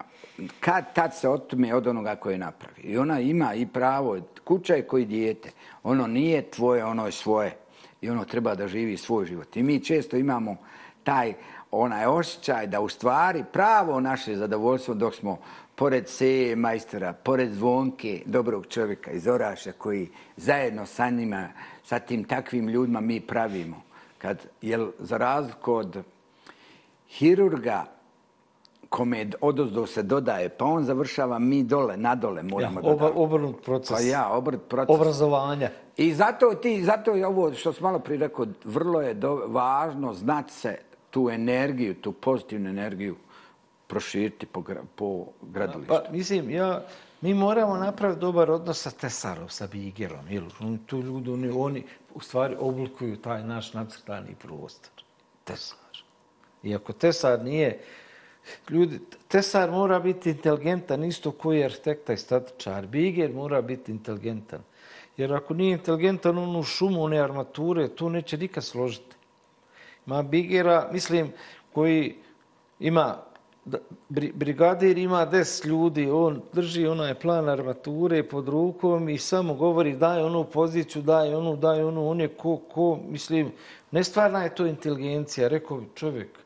Speaker 2: kad tad se otme od onoga koje napravi. I ona ima i pravo, kuća je koji dijete. Ono nije tvoje, ono je svoje. I ono treba da živi svoj život. I mi često imamo taj onaj osjećaj da u stvari pravo naše zadovoljstvo dok smo pored Seje majstora, pored Zvonke, dobrog čovjeka iz Oraša koji zajedno sa njima, sa tim takvim ljudima mi pravimo. Kad, jel, za razliku od hirurga kome odozdo se dodaje, pa on završava mi dole, nadole moramo
Speaker 1: ja, oba, Obrnut proces.
Speaker 2: Pa ja, obrnut proces.
Speaker 1: Obrazovanja.
Speaker 2: I zato ti, zato je ovo što sam malo prije rekao, vrlo je do, važno znati se tu energiju, tu pozitivnu energiju proširiti po, po gradilištu.
Speaker 1: Pa, mislim, ja, mi moramo napraviti dobar odnos sa Tesarom, sa Bigerom. Jel? Tu ljudi, oni, oni u stvari oblikuju taj naš nacrtani prostor. Tesar. Iako Tesar nije... Ljudi, Tesar mora biti inteligentan isto koji je arhitekta i statičar. Biger mora biti inteligentan. Jer ako nije inteligentan, onu šumu, one armature, tu neće nikad složiti. Ima Bigera, mislim, koji ima brigadir ima 10 ljudi, on drži onaj plan armature pod rukom i samo govori daj onu poziciju, daj onu, daj onu, on je ko, ko, mislim, nestvarna je to inteligencija, rekao čovjek.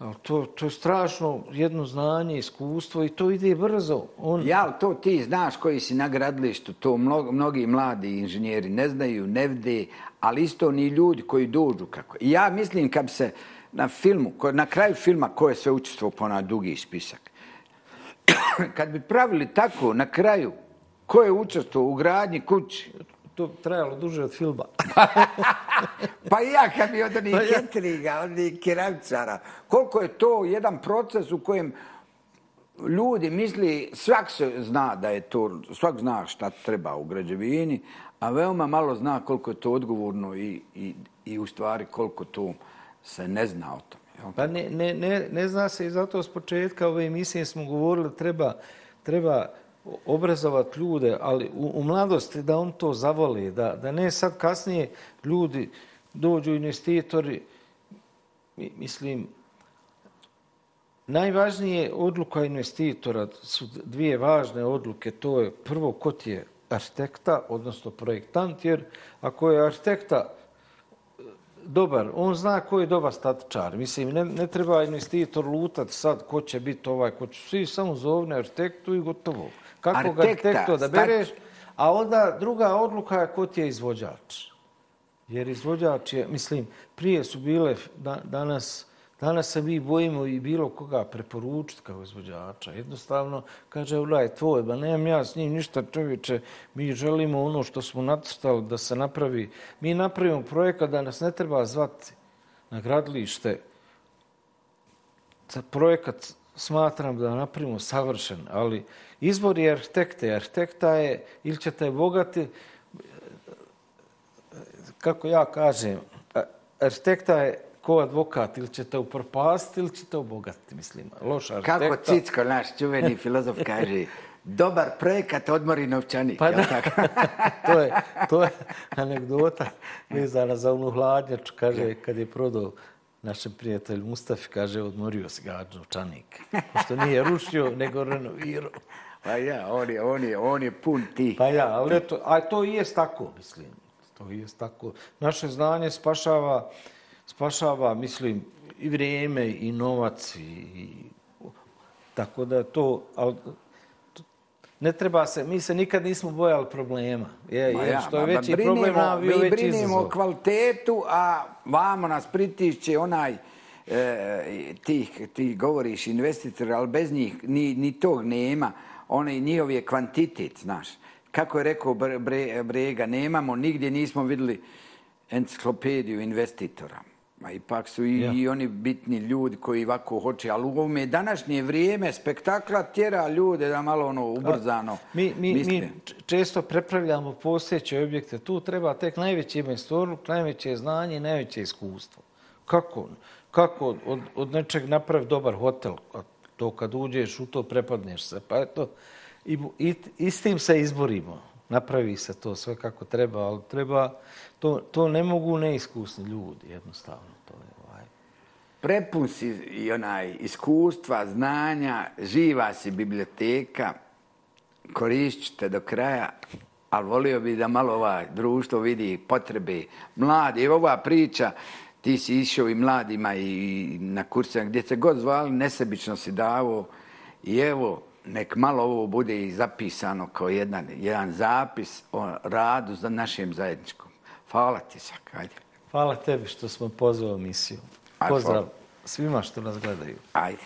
Speaker 1: Ali to, to je strašno jedno znanje, iskustvo i to ide brzo.
Speaker 2: On... Ja, to ti znaš koji si na gradilištu, to mnogi, mnogi mladi inženjeri ne znaju, ne vide, ali isto ni ljudi koji dođu kako. I ja mislim kad se na filmu, na kraju filma ko je sve učestvo po na dugi spisak, kad bi pravili tako na kraju ko je učestvo u gradnji kući,
Speaker 1: to trajalo duže od filma.
Speaker 2: pa i ja kad bi od onih pa ketriga, od onih keramčara, koliko je to jedan proces u kojem ljudi misli, svak se zna da je to, svak zna šta treba u građevini, a veoma malo zna koliko je to odgovorno i, i, i u stvari koliko to se ne zna o tome.
Speaker 1: Pa ne, ne, ne, ne zna se i zato s početka ove emisije smo govorili treba, treba obrazovati ljude, ali u, u mladosti da on to zavoli, da, da ne sad kasnije ljudi dođu investitori, mislim, najvažnije odluka investitora su dvije važne odluke. To je prvo ko ti je arhitekta, odnosno projektant, jer ako je arhitekta e, dobar, on zna ko je dobar statičar. Mislim, ne, ne treba investitor lutati sad ko će biti ovaj, ko će svi samo zovne arhitektu i gotovo. Kako ga arhitekto da bereš, a onda druga odluka je ko ti je izvođač. Jer izvođač je, mislim, prije su bile danas Danas se mi bojimo i bilo koga preporučiti kao izvođača. Jednostavno, kaže, ulaj, tvoj, ba nemam ja s njim ništa čovječe, mi želimo ono što smo nacrtali da se napravi. Mi napravimo projekat da nas ne treba zvati na gradilište. Za projekat smatram da napravimo savršen, ali izbor je arhitekte. Arhitekta je, ili ćete bogati, kako ja kažem, arhitekta je ko advokat, ili ćete upropasti ili ćete obogatiti, mislim. Loša arhitekta.
Speaker 2: Kako Cicko, naš čuveni filozof, kaže, dobar projekat odmori novčanik.
Speaker 1: Pa da, to, je, to je anegdota vezana za onu hladnjaču. Kaže, kad je prodao našem prijatelju Mustafi, kaže, odmorio se ga novčanik. Što nije rušio, nego renovirao.
Speaker 2: Pa ja, on je, on je, on je pun ti.
Speaker 1: Pa ja, ali to, a to i je tako, mislim. To i je tako. Naše znanje spašava spašava, mislim, i vrijeme i novac i, i tako da to, al, ne treba se, mi se nikad nismo bojali problema. Je, je, ja, što je veći brinimo, problem, a bio
Speaker 2: veći izazov. Mi brinimo kvalitetu, a vamo nas pritišće onaj, e, ti, ti govoriš investitor, ali bez njih ni, ni tog nema. Onaj njihov je kvantitet, znaš. Kako je rekao Brega, nemamo, nigdje nismo videli enciklopediju investitora. Ma ipak su i, ja. i oni bitni ljudi koji ovako hoće, ali u ovome današnje vrijeme spektakla tjera ljude da malo ono ubrzano
Speaker 1: mi, mi, mi često prepravljamo postojeće objekte. Tu treba tek najveći investorluk, najveće znanje i najveće iskustvo. Kako, kako od, od nečeg napravi dobar hotel? To kad uđeš u to prepadneš se. Pa eto, i, i, i s tim se izborimo. Napravi se to sve kako treba, ali treba to, to ne mogu neiskusni ljudi, jednostavno. To je, ovaj.
Speaker 2: prepun si i onaj iskustva, znanja, živa si biblioteka, korišćite do kraja, ali volio bi da malo ovaj društvo vidi potrebe mladi. Evo ova priča, ti si išao i mladima i na kursima gdje se god zvali, nesebično si davo i evo, nek malo ovo bude i zapisano kao jedan, jedan zapis o radu za našem zajedničkom. Hvala ti, Sak, ajde.
Speaker 1: Hvala tebi što smo pozvali misiju. Pozdrav svima što nas gledaju.
Speaker 2: Ajde.